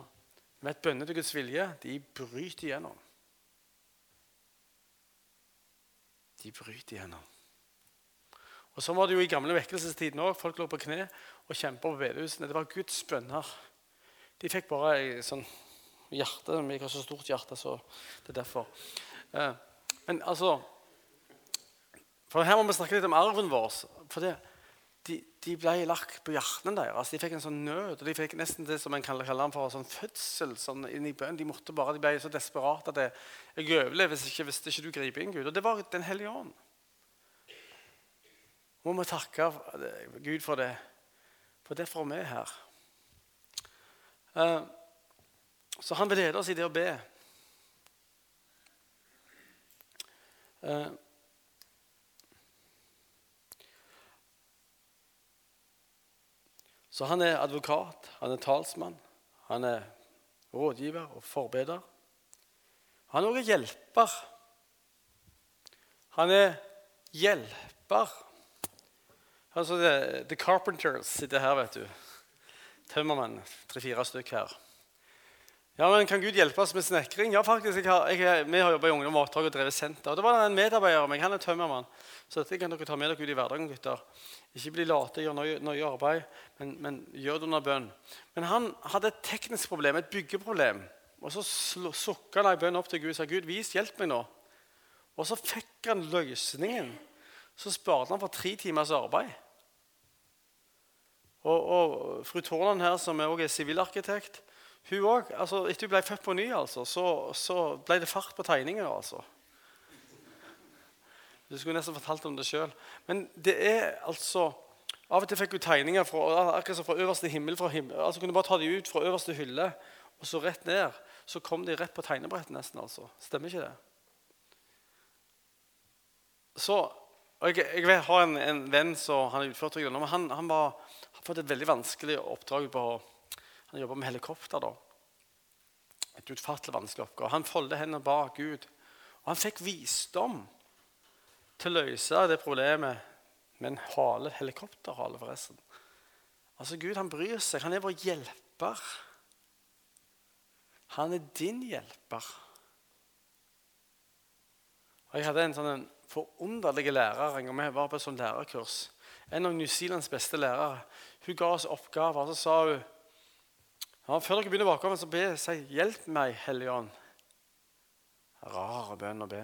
med et bønne til Guds vilje, de bryter igjennom. De bryter igjennom. Og Sånn var det jo i gamle vekkelsestiden òg. Folk lå på kne og kjempa på bedehusene. Det var Guds bønner. De fikk bare ei sånn hjerte. Vi har så stort hjerte, så det er derfor. Eh, men altså For her må vi snakke litt om arven vår. For det, de, de, ble lagt på hjertene deres. De fikk en sånn nød. og De fikk nesten det som en kan kalle for sånn fødsel. sånn inn i bønn. De måtte bare, de ble så desperate at det, jeg overlever hvis ikke, hvis ikke du griper inn, Gud. Og det var Den hellige ånd. Må vi takke Gud for det. For derfor er vi her. Uh, så han vil lede oss i det å be. Uh, så han er advokat, han er talsmann, han er rådgiver og forbeder. Han er også hjelper. Han er hjelper. Altså, The, the Carpenters sitter her, vet du. Tømmermenn. Tre-fire stykk her. Ja, men Kan Gud hjelpe oss med snekring? Ja, faktisk. Jeg har, jeg, vi har jobba i Ungdom og Oppdrag og drevet senter. Og det var en medarbeider av meg. Han er tømmermann. Så dette kan dere ta med dere ut i hverdagen, gutter. Ikke bli late, gjør nøye, arbeid, men, men, gjør det under bønn. Men han hadde et teknisk problem, et byggeproblem. Og så sukka han i bønn opp til Gud og sa Gud, vis, hjelp meg nå. Og så fikk han løsningen. Så sparte han for tre timers arbeid. Og, og fru Tårland her, som også er sivilarkitekt, hun også, altså, Etter hun ble født på ny, altså, så, så ble det fart på tegninger. altså. Du skulle nesten fortalt om det sjøl. Men det er altså Av og til fikk hun tegninger fra, akkurat som fra øverste himmel. Fra himmel altså Kunne bare ta dem ut fra øverste hylle og så rett ned. Så kom de rett på tegnebrettet nesten. altså. Stemmer ikke det? Så, og Jeg, jeg har en, en venn som han er utført. han, han var, fått et veldig vanskelig oppdrag på han jobber med helikopter. da. Et utfattelig vanskelig oppgave. Han foldet hendene bak Gud. Og han fikk visdom til å løse det problemet med en hale, helikopterhale, forresten. Altså, Gud han bryr seg. Han er vår hjelper. Han er din hjelper. Og Jeg hadde en sånn forunderlig lærer en gang vi var på et sånt lærerkurs. En av New Zealands beste lærere. Hun ga oss oppgaver. og så sa hun ja, før dere begynner bakover, så be, si 'Hjelp meg, Hellige Ånd'. Rar bønn å be.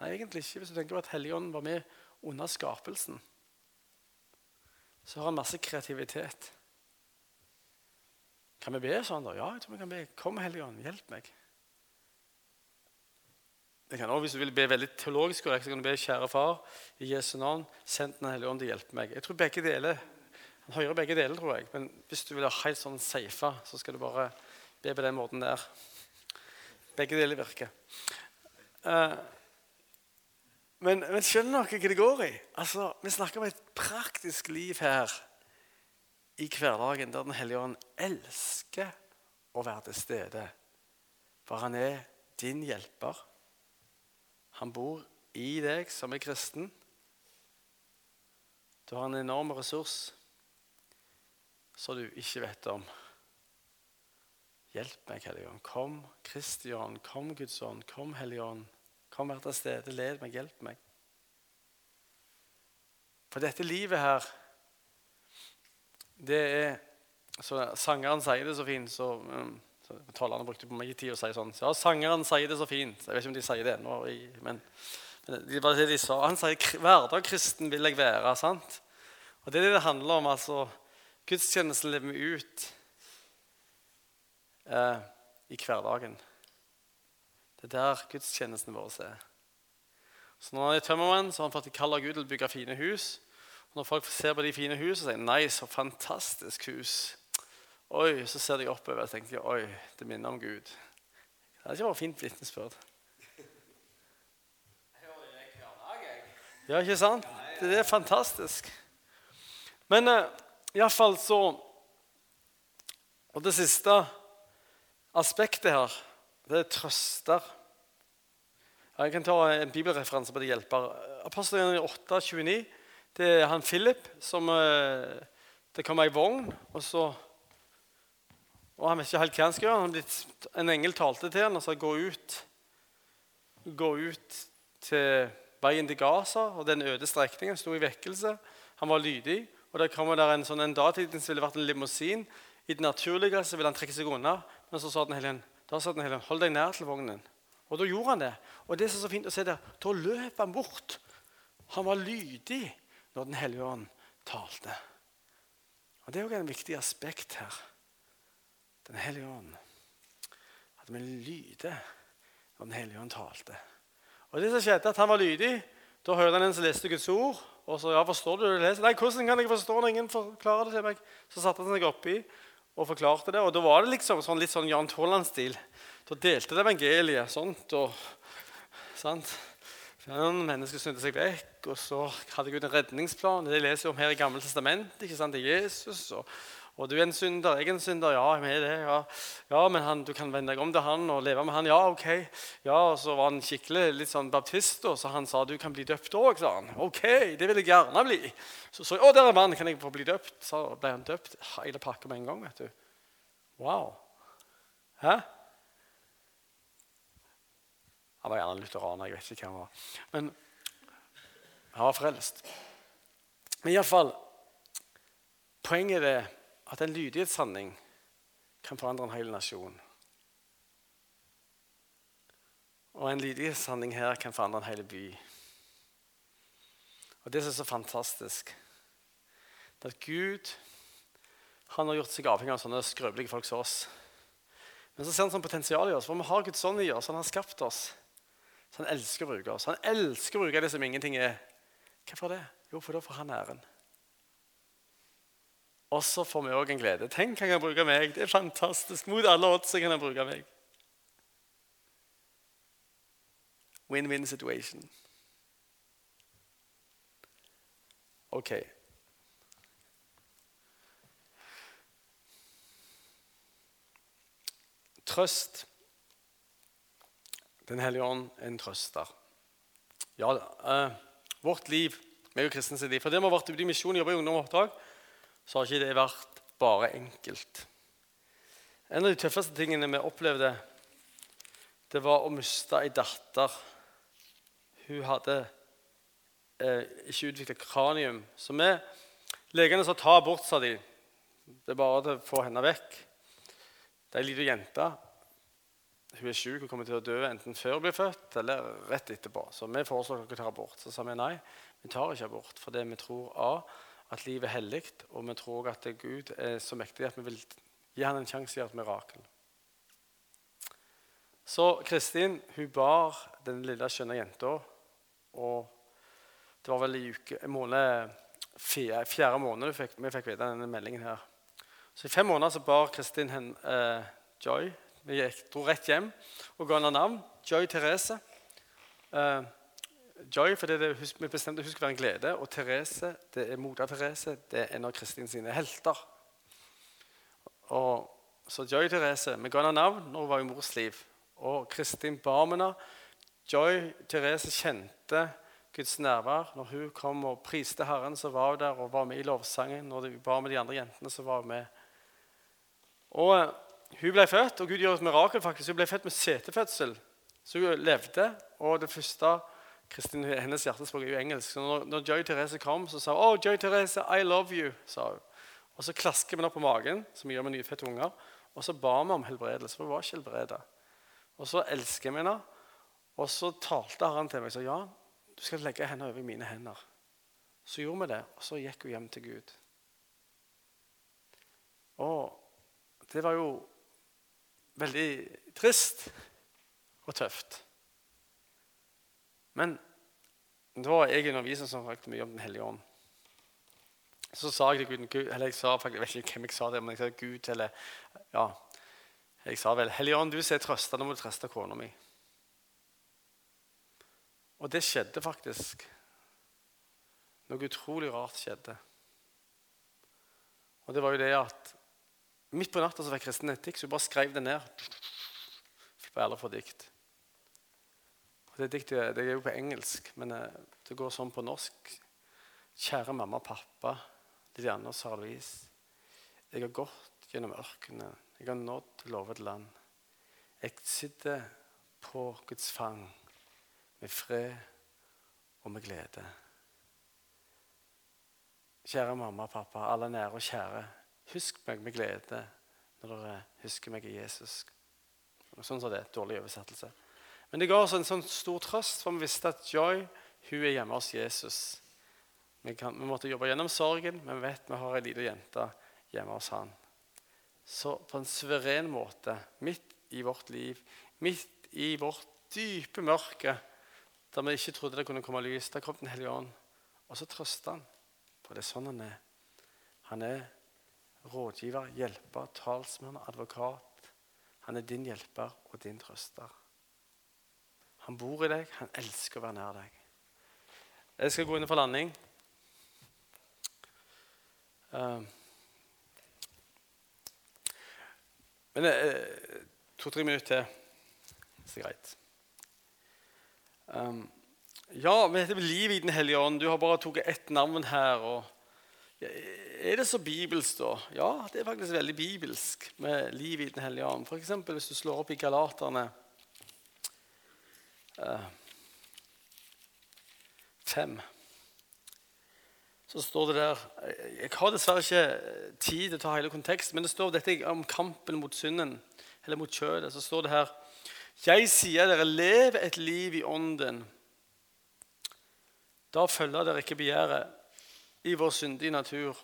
Nei, egentlig ikke. Hvis du tenker på at Helligånden var med under skapelsen, så har han masse kreativitet. Kan vi be sånn, da? Ja, jeg tror vi kan be. Kom, Helligånd, hjelp meg. Det kan også, Hvis du vil be veldig teologisk korrekt, så kan du be kjære far, i Jesu navn, send Den hellige ånd til å hjelpe meg. Jeg tror begge deler han hører begge deler, tror jeg. Men hvis du vil ha helt sånn safe, så skal du bare be på den måten der. Begge deler virker. Uh, men, men skjønner dere hva det går i? Altså, Vi snakker om et praktisk liv her i hverdagen der Den hellige ånd elsker å være til stede. For han er din hjelper. Han bor i deg som er kristen. Du har en enorm ressurs så du ikke vet om. Hjelp meg, Hellige Ånd. Kom, Kristi Ånd. Kom, Guds Ånd. Kom, Hellige Ånd. Kom, vær til stede. Led meg, hjelp meg. For dette livet her, det er så Sangeren sier det så fint, så, um, så Talerne brukte på meg i tid å si sånn. Ja, sangeren sier det så fint. Jeg vet ikke om de sier det ennå, men, men de, bare, de sa. Han sier hverdagskristen vil jeg være. sant? Og Det er det det handler om. altså Gudstjenesten lever vi ut eh, i hverdagen. Det er der gudstjenesten vår er. Så Når han er tømmermann, så har han fått kall av Gud til å bygge fine hus. Og Når folk ser på de fine husene, sier nei, så fantastisk hus. Oi, Så ser de oppover og tenker oi, det minner om Gud. Det hadde ikke vært fint vitnesbyrd. Ja, ikke sant? Det er fantastisk. Men uh, iallfall så Og det siste aspektet her, det er trøster. Jeg kan ta en bibelreferanse på det hjelper. Apostelen 8, 29, det er han Philip som uh, Det kommer ei vogn, og så og Han vet ikke helt hva han skal gjøre. en engel talte til han og sa gå ut, gå ut til veien til Gaza og den øde strekningen. sto i vekkelse. Han var lydig. Og der kommer der en sånn en datiden som ville vært en limousin. I det naturlige så ville han trekke seg unna. Men så sa den hellige da sa den hellige hold deg nær til vognen. Og da gjorde han det. Og det er så fint å se der, da løp han bort. Han var lydig når Den hellige ånd talte. Og Det er òg en viktig aspekt her. Den hellige ånd. At vi lyder når Den hellige ånd talte. Og det som skjedde, at Han var lydig. Da hørte han en som leste Guds ord. Og så ja, forstår du det du leser? Nei, hvordan kan jeg forstå når ingen forklarer det til meg? Så satte han seg oppi og forklarte det. Og da var det liksom sånn, litt sånn Jan Tolland-stil. Da delte det evangeliet sånt. og sant? Noen mennesker snudde seg vekk, og så hadde Gud en redningsplan. Det leser vi om her i Gamle testamentet. ikke sant, er Jesus. Og, og du er en synder, jeg er en synder. Ja, jeg er det. Ja, ja men han, du kan vende deg om til han og leve med han. Ja, ok. Ja, Og så var han skikkelig litt sånn baptist, og så han sa du kan bli døpt òg. sa han. Ok, det vil jeg gjerne bli. Så, så å, der er mannen, kan jeg få bli døpt? Så ble han døpt. Hele pakka med en gang. vet du. Wow. Hæ? Han var gjerne lutheraner. Jeg vet ikke hva han var. Men han var frelst. Men iallfall Poenget er at en lydighetshandling kan forandre en hel nasjon. Og en lydighetshandling her kan forandre en hel by. Og Det som er så fantastisk, det er at Gud han har gjort seg avhengig av sånne skrøpelige folk som oss. Men så ser han sånn potensial i oss, for vi har Guds ånd i oss. Han har skapt oss. Så han elsker å bruke oss. Han elsker å bruke det som ingenting er. Hvorfor det? Jo, for da får han æren. Og så får vi òg en glede. Tenk, han kan bruke meg. Det er fantastisk. Mot alle odds kan han bruke meg. Win-win situation. Ok. Trøst. Den hellige ånd er en trøster. Ja, uh, vårt liv, meg og kristne liv For det vi har vært ute i misjon, jobber i ungdom og oppdrag, så har ikke det vært bare enkelt. En av de tøffeste tingene vi opplevde, det var å miste ei datter. Hun hadde eh, ikke utvikla kranium. Så vi, legene sa ta abort, sa de. Det er bare å få henne vekk. Det er ei lita jente. Hun er syk og kommer til å dø enten før hun blir født eller rett etterpå. Så vi foreslår dere tar abort. Så sa vi nei, vi tar ikke abort fordi vi tror A at livet er hellig, og vi tror at Gud er så mektig at vi vil gi han en sjanse til å gjøre et mirakel. Så Kristin hun bar den lille, skjønne jenta. Og det var vel i uke, en måned, fjerde, fjerde måned vi fikk, vi fikk vite denne meldingen. her. Så I fem måneder så bar Kristin hen, eh, Joy. Vi gikk, dro rett hjem og ga henne navn. Joy Therese. Eh, Joy for det, det vi bestemte hun skulle være en glede. Og Therese, det er moder Therese. Det er en av Kristin sine helter. Og, så Joy Therese, Vi ga henne navn når hun var i mors liv. Og Kristin bar med henne. Joy Therese kjente Guds nærvær. Når hun kom og priste Herren, så var hun der og var med i lovsangen. Når hun var med de andre jentene, så var hun med. Og eh, hun ble født, og Gud gjør et mirakel. faktisk. Hun ble født med setefødsel. Så hun levde, og det første Kristin, hennes hjertespråk er jo engelsk. Så når, når Joy Therese kom, så sa hun oh, Joy Therese, I love you. sa hun. Og så klasker vi henne på magen, som vi gjør med nyfødte unger, og så ba vi om helbredelse. for hun var ikke helbredet. Og så elsker vi henne. Og så talte Herren til meg og sa ja, du skal legge henne over i mine hender. Så gjorde vi det, og så gikk hun hjem til Gud. Og det var jo veldig trist og tøft. Men det var jeg underviser som snakket mye om Den hellige ånd. Så sa jeg til Gud, eller jeg sa faktisk, jeg vet ikke hvem jeg sa det, men jeg sa Gud eller ja, Jeg sa vel Hellige ånd, du som er trøsta, nå må du trøste kona mi. Og det skjedde faktisk. Noe utrolig rart skjedde. Og det var jo det at midt på natta så fikk Kristin et dikt, så hun bare skrev det ned. Alle for dikt. Det diktet det er jo på engelsk, men eh, det går sånn på norsk. Kjære mamma og pappa, Lilianne og Sara Louise. Jeg har gått gjennom ørkenen. Jeg har nådd lovet land. Jeg sitter på Guds fang med fred og med glede. Kjære mamma og pappa, alle nære og kjære. Husk meg med glede når dere husker meg i Jesus. Sånn som det. Dårlig oversettelse. Men det ga oss en sånn stor trøst, for vi visste at Joy hun er hjemme hos Jesus. Vi, kan, vi måtte jobbe gjennom sorgen, men vi vet vi har ei lita jente hjemme hos han. Så på en suveren måte, midt i vårt liv, midt i vårt dype mørke, der vi ikke trodde det kunne komme lys. Der kom Den hellige ånd, og så trøster han. For det er sånn han er. Han er rådgiver, hjelper, talsmann, advokat. Han er din hjelper og din trøster. Han bor i deg, han elsker å være nær deg. Jeg skal gå inn for landing. Uh, men uh, to-tre minutter til. Så greit. Um, ja, vi heter Liv i Den hellige ånd. Du har bare tatt ett navn her. er det så bibelsk, da? Ja, det er faktisk veldig bibelsk med liv i Den hellige ånd. F.eks. hvis du slår opp i Galaterne uh, 5, så står det der Jeg har dessverre ikke tid til å ta hele konteksten, men det står dette om kampen mot synden, eller mot kjødet. Så står det her jeg sier dere, lev et liv i ånden. Da følger dere ikke begjæret i vår syndige natur.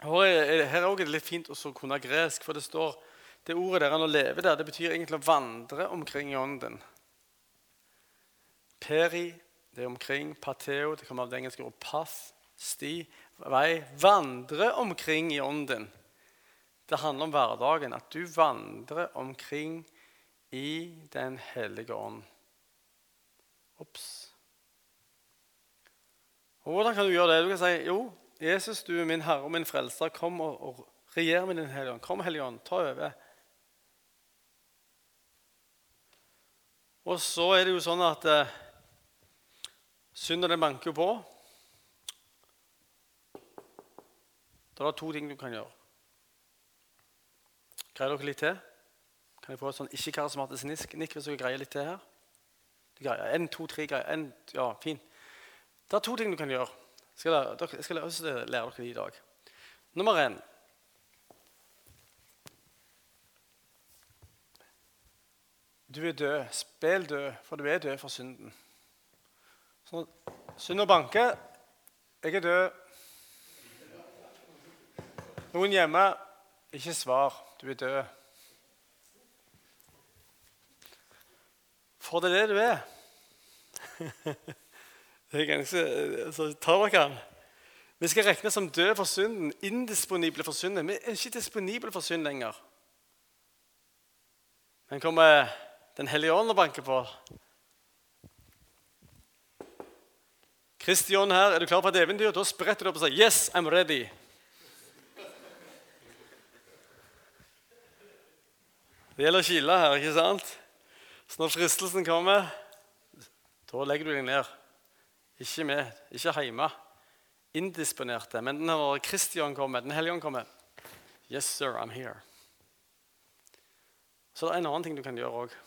Her er det litt fint å kunne gresk, for det står det ordet der, å leve der, det betyr egentlig å vandre omkring i ånden. Peri, det er omkring. Pateo, det kommer av det engelske ordet pass. sti, vei. Vandre omkring i ånden. Det handler om hverdagen, at du vandrer omkring i Den hellige ånd. Ops. Hvordan kan du gjøre det? Du kan si jo, Jesus, du er min Herre og min Frelser. Kom og, og regjer med Din Hellige Ånd. Kom, Hellige Ånd, ta over. Og så er det jo sånn at eh, synden den banker på. Da er det to ting du kan gjøre. Greier dere litt til? Kan jeg få et sånn ikke-karismatisk nikk hvis dere greier litt til her? Greier. En, to, tre greier. En, ja, fin. Det er to ting du kan gjøre. Skal lære, jeg skal lære dere det i dag. Nummer én Du er død. Spill død, for du er død for synden. Så synd og banke. Jeg er død. Noen hjemme ikke svar. Du er død. For det er det du er. det er ganske altså, Ta dere Vi skal regne som døde for synden, indisponible for synden. Vi er ikke disponible for synd lenger. Men kommer Den hellige ånd og banker på. Kristian her, er du klar på et eventyr? Da spretter du opp og sier 'Yes, I'm ready'. Det gjelder å kile her, ikke sant? Så når fristelsen kommer Da legger du deg ned. Ikke med, ikke hjemme. Indisponerte. Men når Kristian kommer, Den hellige ånd kommer Yes, sir, I'm here. Så det er en annen ting du kan gjøre òg.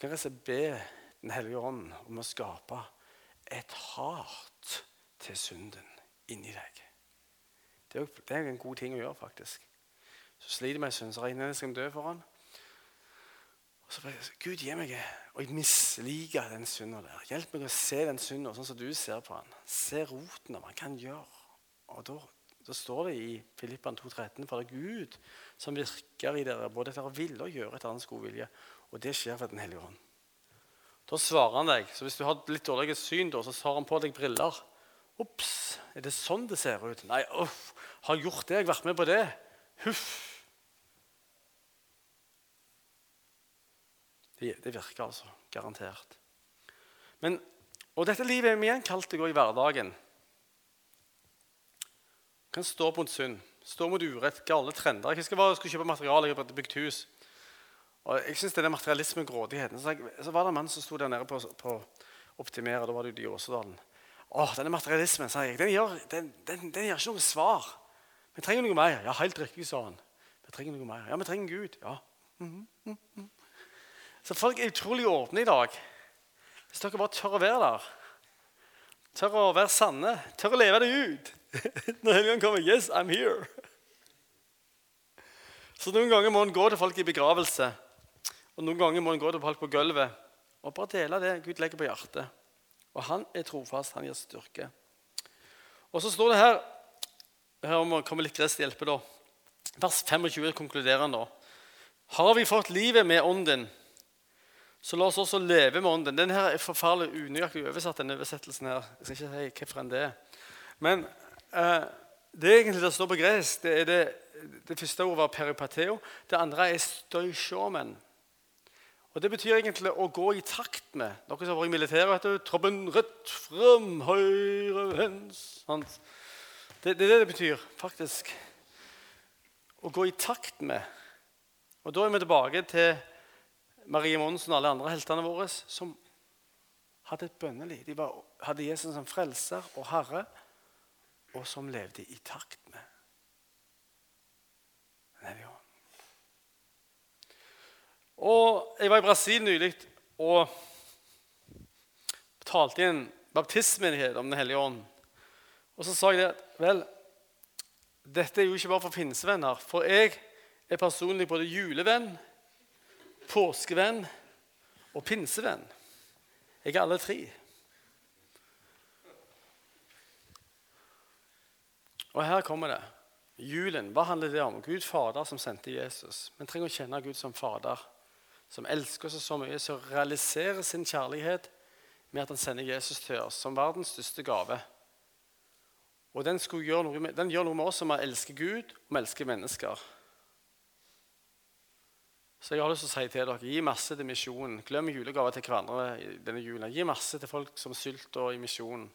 Kan jeg og be Den hellige ånd om å skape et hat til synden inni deg. Det er, jo, en god ting å gjøre, faktisk. Så sliter med synd, så regner jeg skal dø for han. Og så bare, Gud, gi meg Og jeg misliker den synda der. Hjelp meg å se den synda sånn som du ser på den. Se roten av hva han kan gjøre. Og da, da står det i Filippan 2,13 for det er Gud som virker i dere, både etter å ville og gjøre etter hans gode vilje. Og det skjer ved Den hellige ånd. Da svarer han deg. Så hvis du har litt dårlig syn, da, så tar han på deg briller. Ops, er det sånn det ser ut? Nei, uff, har gjort det? Jeg har vært med på det? Huff. Det, det virker altså. Garantert. Men, og dette livet er vi igjen kalt til å gå i hverdagen. Du kan stå mot synd, stå mot urett, gale trender. Jeg husker jeg skulle kjøpe materiale, jeg hadde bygd hus. Og jeg synes det er materialisme og grådigheten. Så, jeg, så var det en mann som sto der nede på, på Optimere. Da var det ute i Åsedalen. Å, denne materialismen, sa jeg, den gjør, den, den, den gjør ikke noe svar. Vi trenger noe mer. Ja, helt riktig, sa han. Vi trenger noe mer. Ja, vi trenger Gud. Ja. Mm -hmm. Så folk er utrolig åpne i dag. Hvis dere bare tør å være der. Tør å være sanne. Tør å leve det ut. Når Helligånden kommer Yes, I'm here. Så noen ganger må en gå til folk i begravelse. Og noen ganger må en gå til folk på gulvet og bare dele det Gud legger på hjertet. Og han er trofast. Han gir styrke. Og så står det her her må komme litt gress til hjelpe da. Vers 25 konkluderer han da. Har vi fått livet med ånden, så la oss også leve med ånden. Denne her er forferdelig unøyaktig oversatt. denne oversettelsen her. Jeg skal ikke si hvilken det er. Men eh, det er egentlig det står på gresk. Det, det, det første ordet var peripateo. Det andre er støysjomen. Og Det betyr egentlig å gå i takt med. Dere som har vært i militæret, vet du. Troppen rødt, frem, høyre, venstre det, er det det betyr, faktisk. Å gå i takt med. Og Da er vi tilbake til Marie Monsen og alle andre heltene våre som hadde et bønneliv. De var, hadde Jesus som frelser og herre, og som levde i takt med Den Og Jeg var i Brasil nylig og talte i en baptistmenighet om Den hellige ånd. Og så sa jeg det Vel, dette er jo ikke bare for pinsevenner. For jeg er personlig både julevenn påskevenn og pinsevenn. Jeg er alle tre. Og her kommer det. Julen, hva handler det om? Gud Fader som sendte Jesus. Vi trenger å kjenne Gud som Fader, som elsker oss så mye, som realiserer sin kjærlighet med at han sender Jesus til oss som verdens største gave. Og den, noe med, den gjør noe med oss som elsker Gud og vi elsker mennesker. Så jeg har lyst til å si til dere, Gi masse til misjonen. Glem julegaver til hverandre denne julen. Gi masse til folk som sulter i misjonen.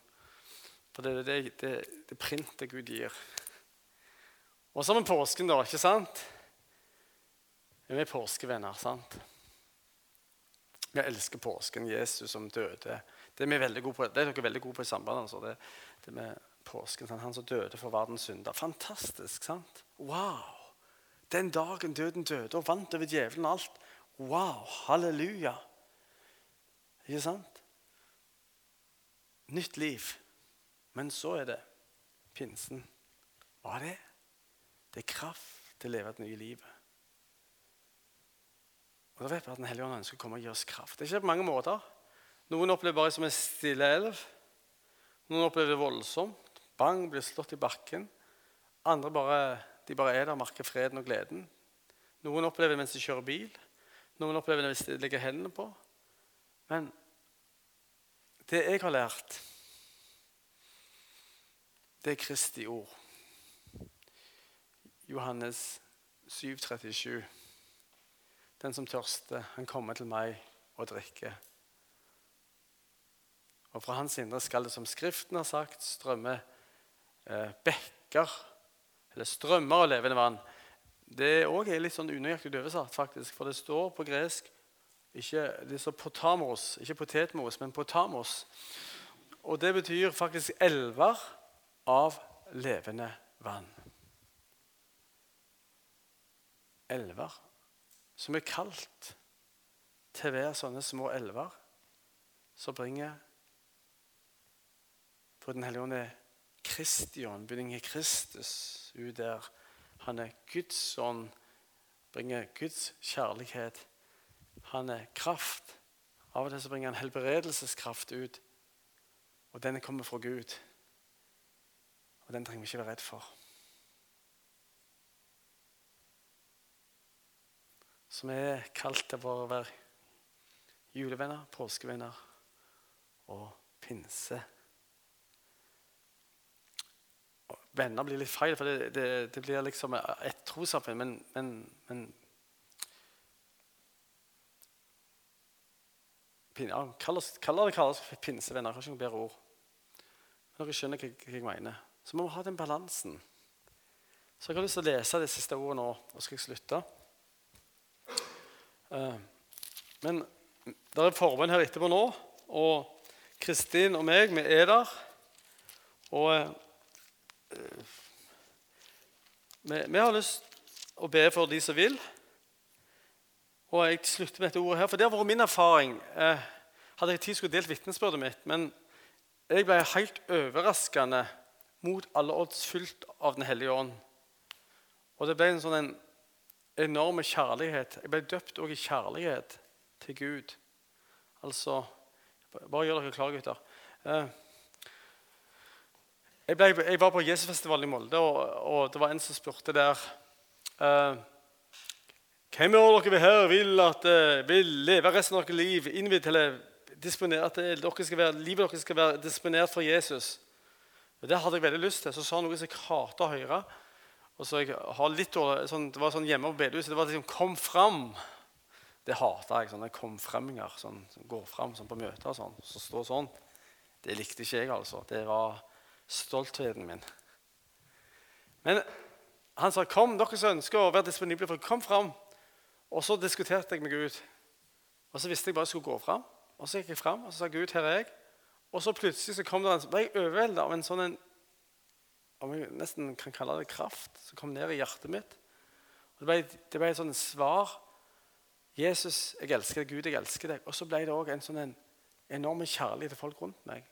For det er det, det, det, printet Gud gir. Og så med påsken, da. ikke sant? Vi er påskevenner, sant? Vi elsker påsken, Jesus som døde. Det er, veldig gode på, det er dere veldig gode på i sambandet. Altså. Det, det med påsken, sant? Han som døde for verdens synder. Fantastisk, sant? Wow! Den dagen døden døde og vant over djevelen og alt. Wow! Halleluja! Ikke sant? Nytt liv. Men så er det pinsen. Hva er det? Det er kraft til å leve et nytt livet. Og da vet vi at Den hellige ånd ønsker å komme og gi oss kraft. Det er ikke på mange måter. Noen opplever bare som en stille elv. Noen opplever det voldsomt. Bang, blir slått i bakken. Andre bare de bare er der og merker freden og gleden. Noen opplever det mens de kjører bil. Noen opplever det hvis de legger hendene på. Men det jeg har lært, det er Kristi ord. Johannes 7, 37. Den som tørster, han kommer til meg og drikker. Og fra hans indre skal det, som Skriften har sagt, strømme eh, bekker eller strømmer av levende vann. Det er òg litt sånn unøyaktig oversatt, faktisk, for det står på gresk Ikke, det står potamos, ikke potetmos, men potamos. Og det betyr faktisk elver av levende vann. Elver som er kalt til å være sånne små elver som bringer for Den hellige ånd er Kristion, bringer Kristus ut der. Han er Guds ånd, bringer Guds kjærlighet. Han er kraft. Av og til så bringer han helbredelseskraft ut. Og den kommer fra Gud. Og den trenger vi ikke være redd for. Som er kalt til å være julevenner, påskevenner og pinse. Venner blir litt feil, for det, det, det blir liksom et trossamfunn. Men, men, men ja, Kall det kalles pinsevenner. Kanskje noe bedre ord. Men dere skjønner hva, hva jeg mener. Så må vi ha den balansen. Så jeg har lyst til å lese det siste ordet nå, og så skal jeg slutte. Uh, men det er forbønn her etterpå nå, og Kristin og meg, vi er der. Og uh, vi, har lyst å be for de som vil. Og jeg slutter med dette ordet her, for det har vært min erfaring. Uh, hadde jeg tid, skulle delt vitnesbyrdet mitt. men jeg ble helt overraskende mot alle odds fylt av Den hellige ånd. Og det ble en sånn en enorm kjærlighet. Jeg ble døpt òg i kjærlighet til Gud. Altså Bare gjør dere klare, gutter. Eh, jeg, ble, jeg var på Jesusfestivalen i Molde, og, og, det var en som spurte der uh, Hvem av dere her vil at uh, vil leve resten av deres liv innvidd til at dere skal være, livet deres skal være disponert for Jesus. Det hadde jeg veldig lyst til. Så sa han noe som jeg hater å høre. Og så jeg har litt, sånn, Det var sånn hjemme på bedehuset. Det var liksom 'Kom fram'. Det hata jeg. sånne komfremminger sånn, som går fram sånn, på møter og sånn. Så står sånn. Det likte ikke jeg, altså. Det var stoltheten min. Men han sa 'Kom, dere som ønsker å være disponible, for kom fram'. Og så diskuterte jeg med Gud. Og så visste jeg bare jeg skulle gå fram. Og Så gikk jeg fram og så sa Gud, her er jeg. Og så plutselig så kom det en, ble jeg overveldet av en sånn en, om jeg nesten kan kalle det kraft som kom ned i hjertet mitt. Og det ble, det ble et sånt svar. Jesus, jeg elsker deg. Gud, jeg elsker deg. Og så ble det òg en sånn en enorm kjærlighet til folk rundt meg.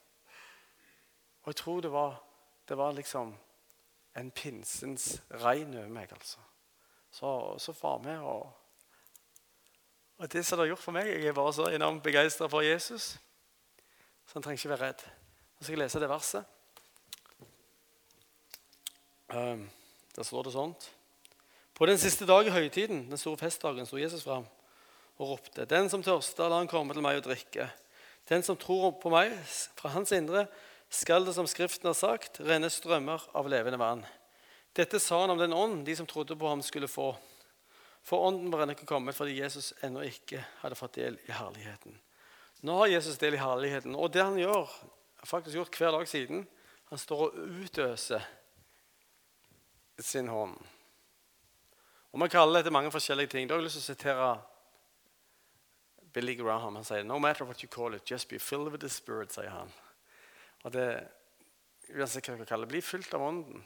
Og jeg tror det var, det var liksom en pinsens regn over meg, altså. Så, så var vi og og det som det har gjort for meg Jeg er bare så enormt begeistra for Jesus. Så han trenger ikke være redd. Nå skal jeg lese det verset. Um, der står det sånt. På den siste dag i høytiden, den store festdagen, sto Jesus fram og ropte.: Den som tørster, la han komme til meg og drikke. Den som tror på meg, fra hans indre, skal det, som Skriften har sagt, renne strømmer av levende vann. Dette sa han om den ånd de som trodde på ham, skulle få. For ånden var ennå ikke kommet fordi Jesus ennå ikke hadde fått del i herligheten. Nå har Jesus del i herligheten, og det han gjør, har faktisk gjort hver dag siden. Han står og utøser sin hånd. Og Man kaller dette mange forskjellige ting. Da har jeg lyst til å sitere Billy Graham. Han sier «No matter what you call it, just be filled with the spirit», sier han. Og det, uansett hva dere kaller det, Bli fylt av ånden.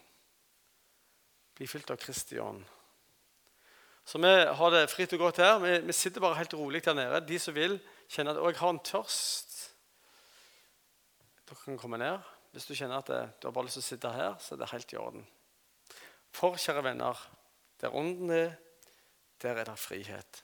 Bli fylt av Kristi ånd. Så vi har det fritt og godt her. Vi, vi sitter bare helt rolig der nede. De som vil, kjenner at jeg har en tørst. Dere kan komme ned. Hvis du kjenner at det, du har bare lyst til å sitte her, så er det helt i orden. For, kjære venner, der ånden er, der er det frihet.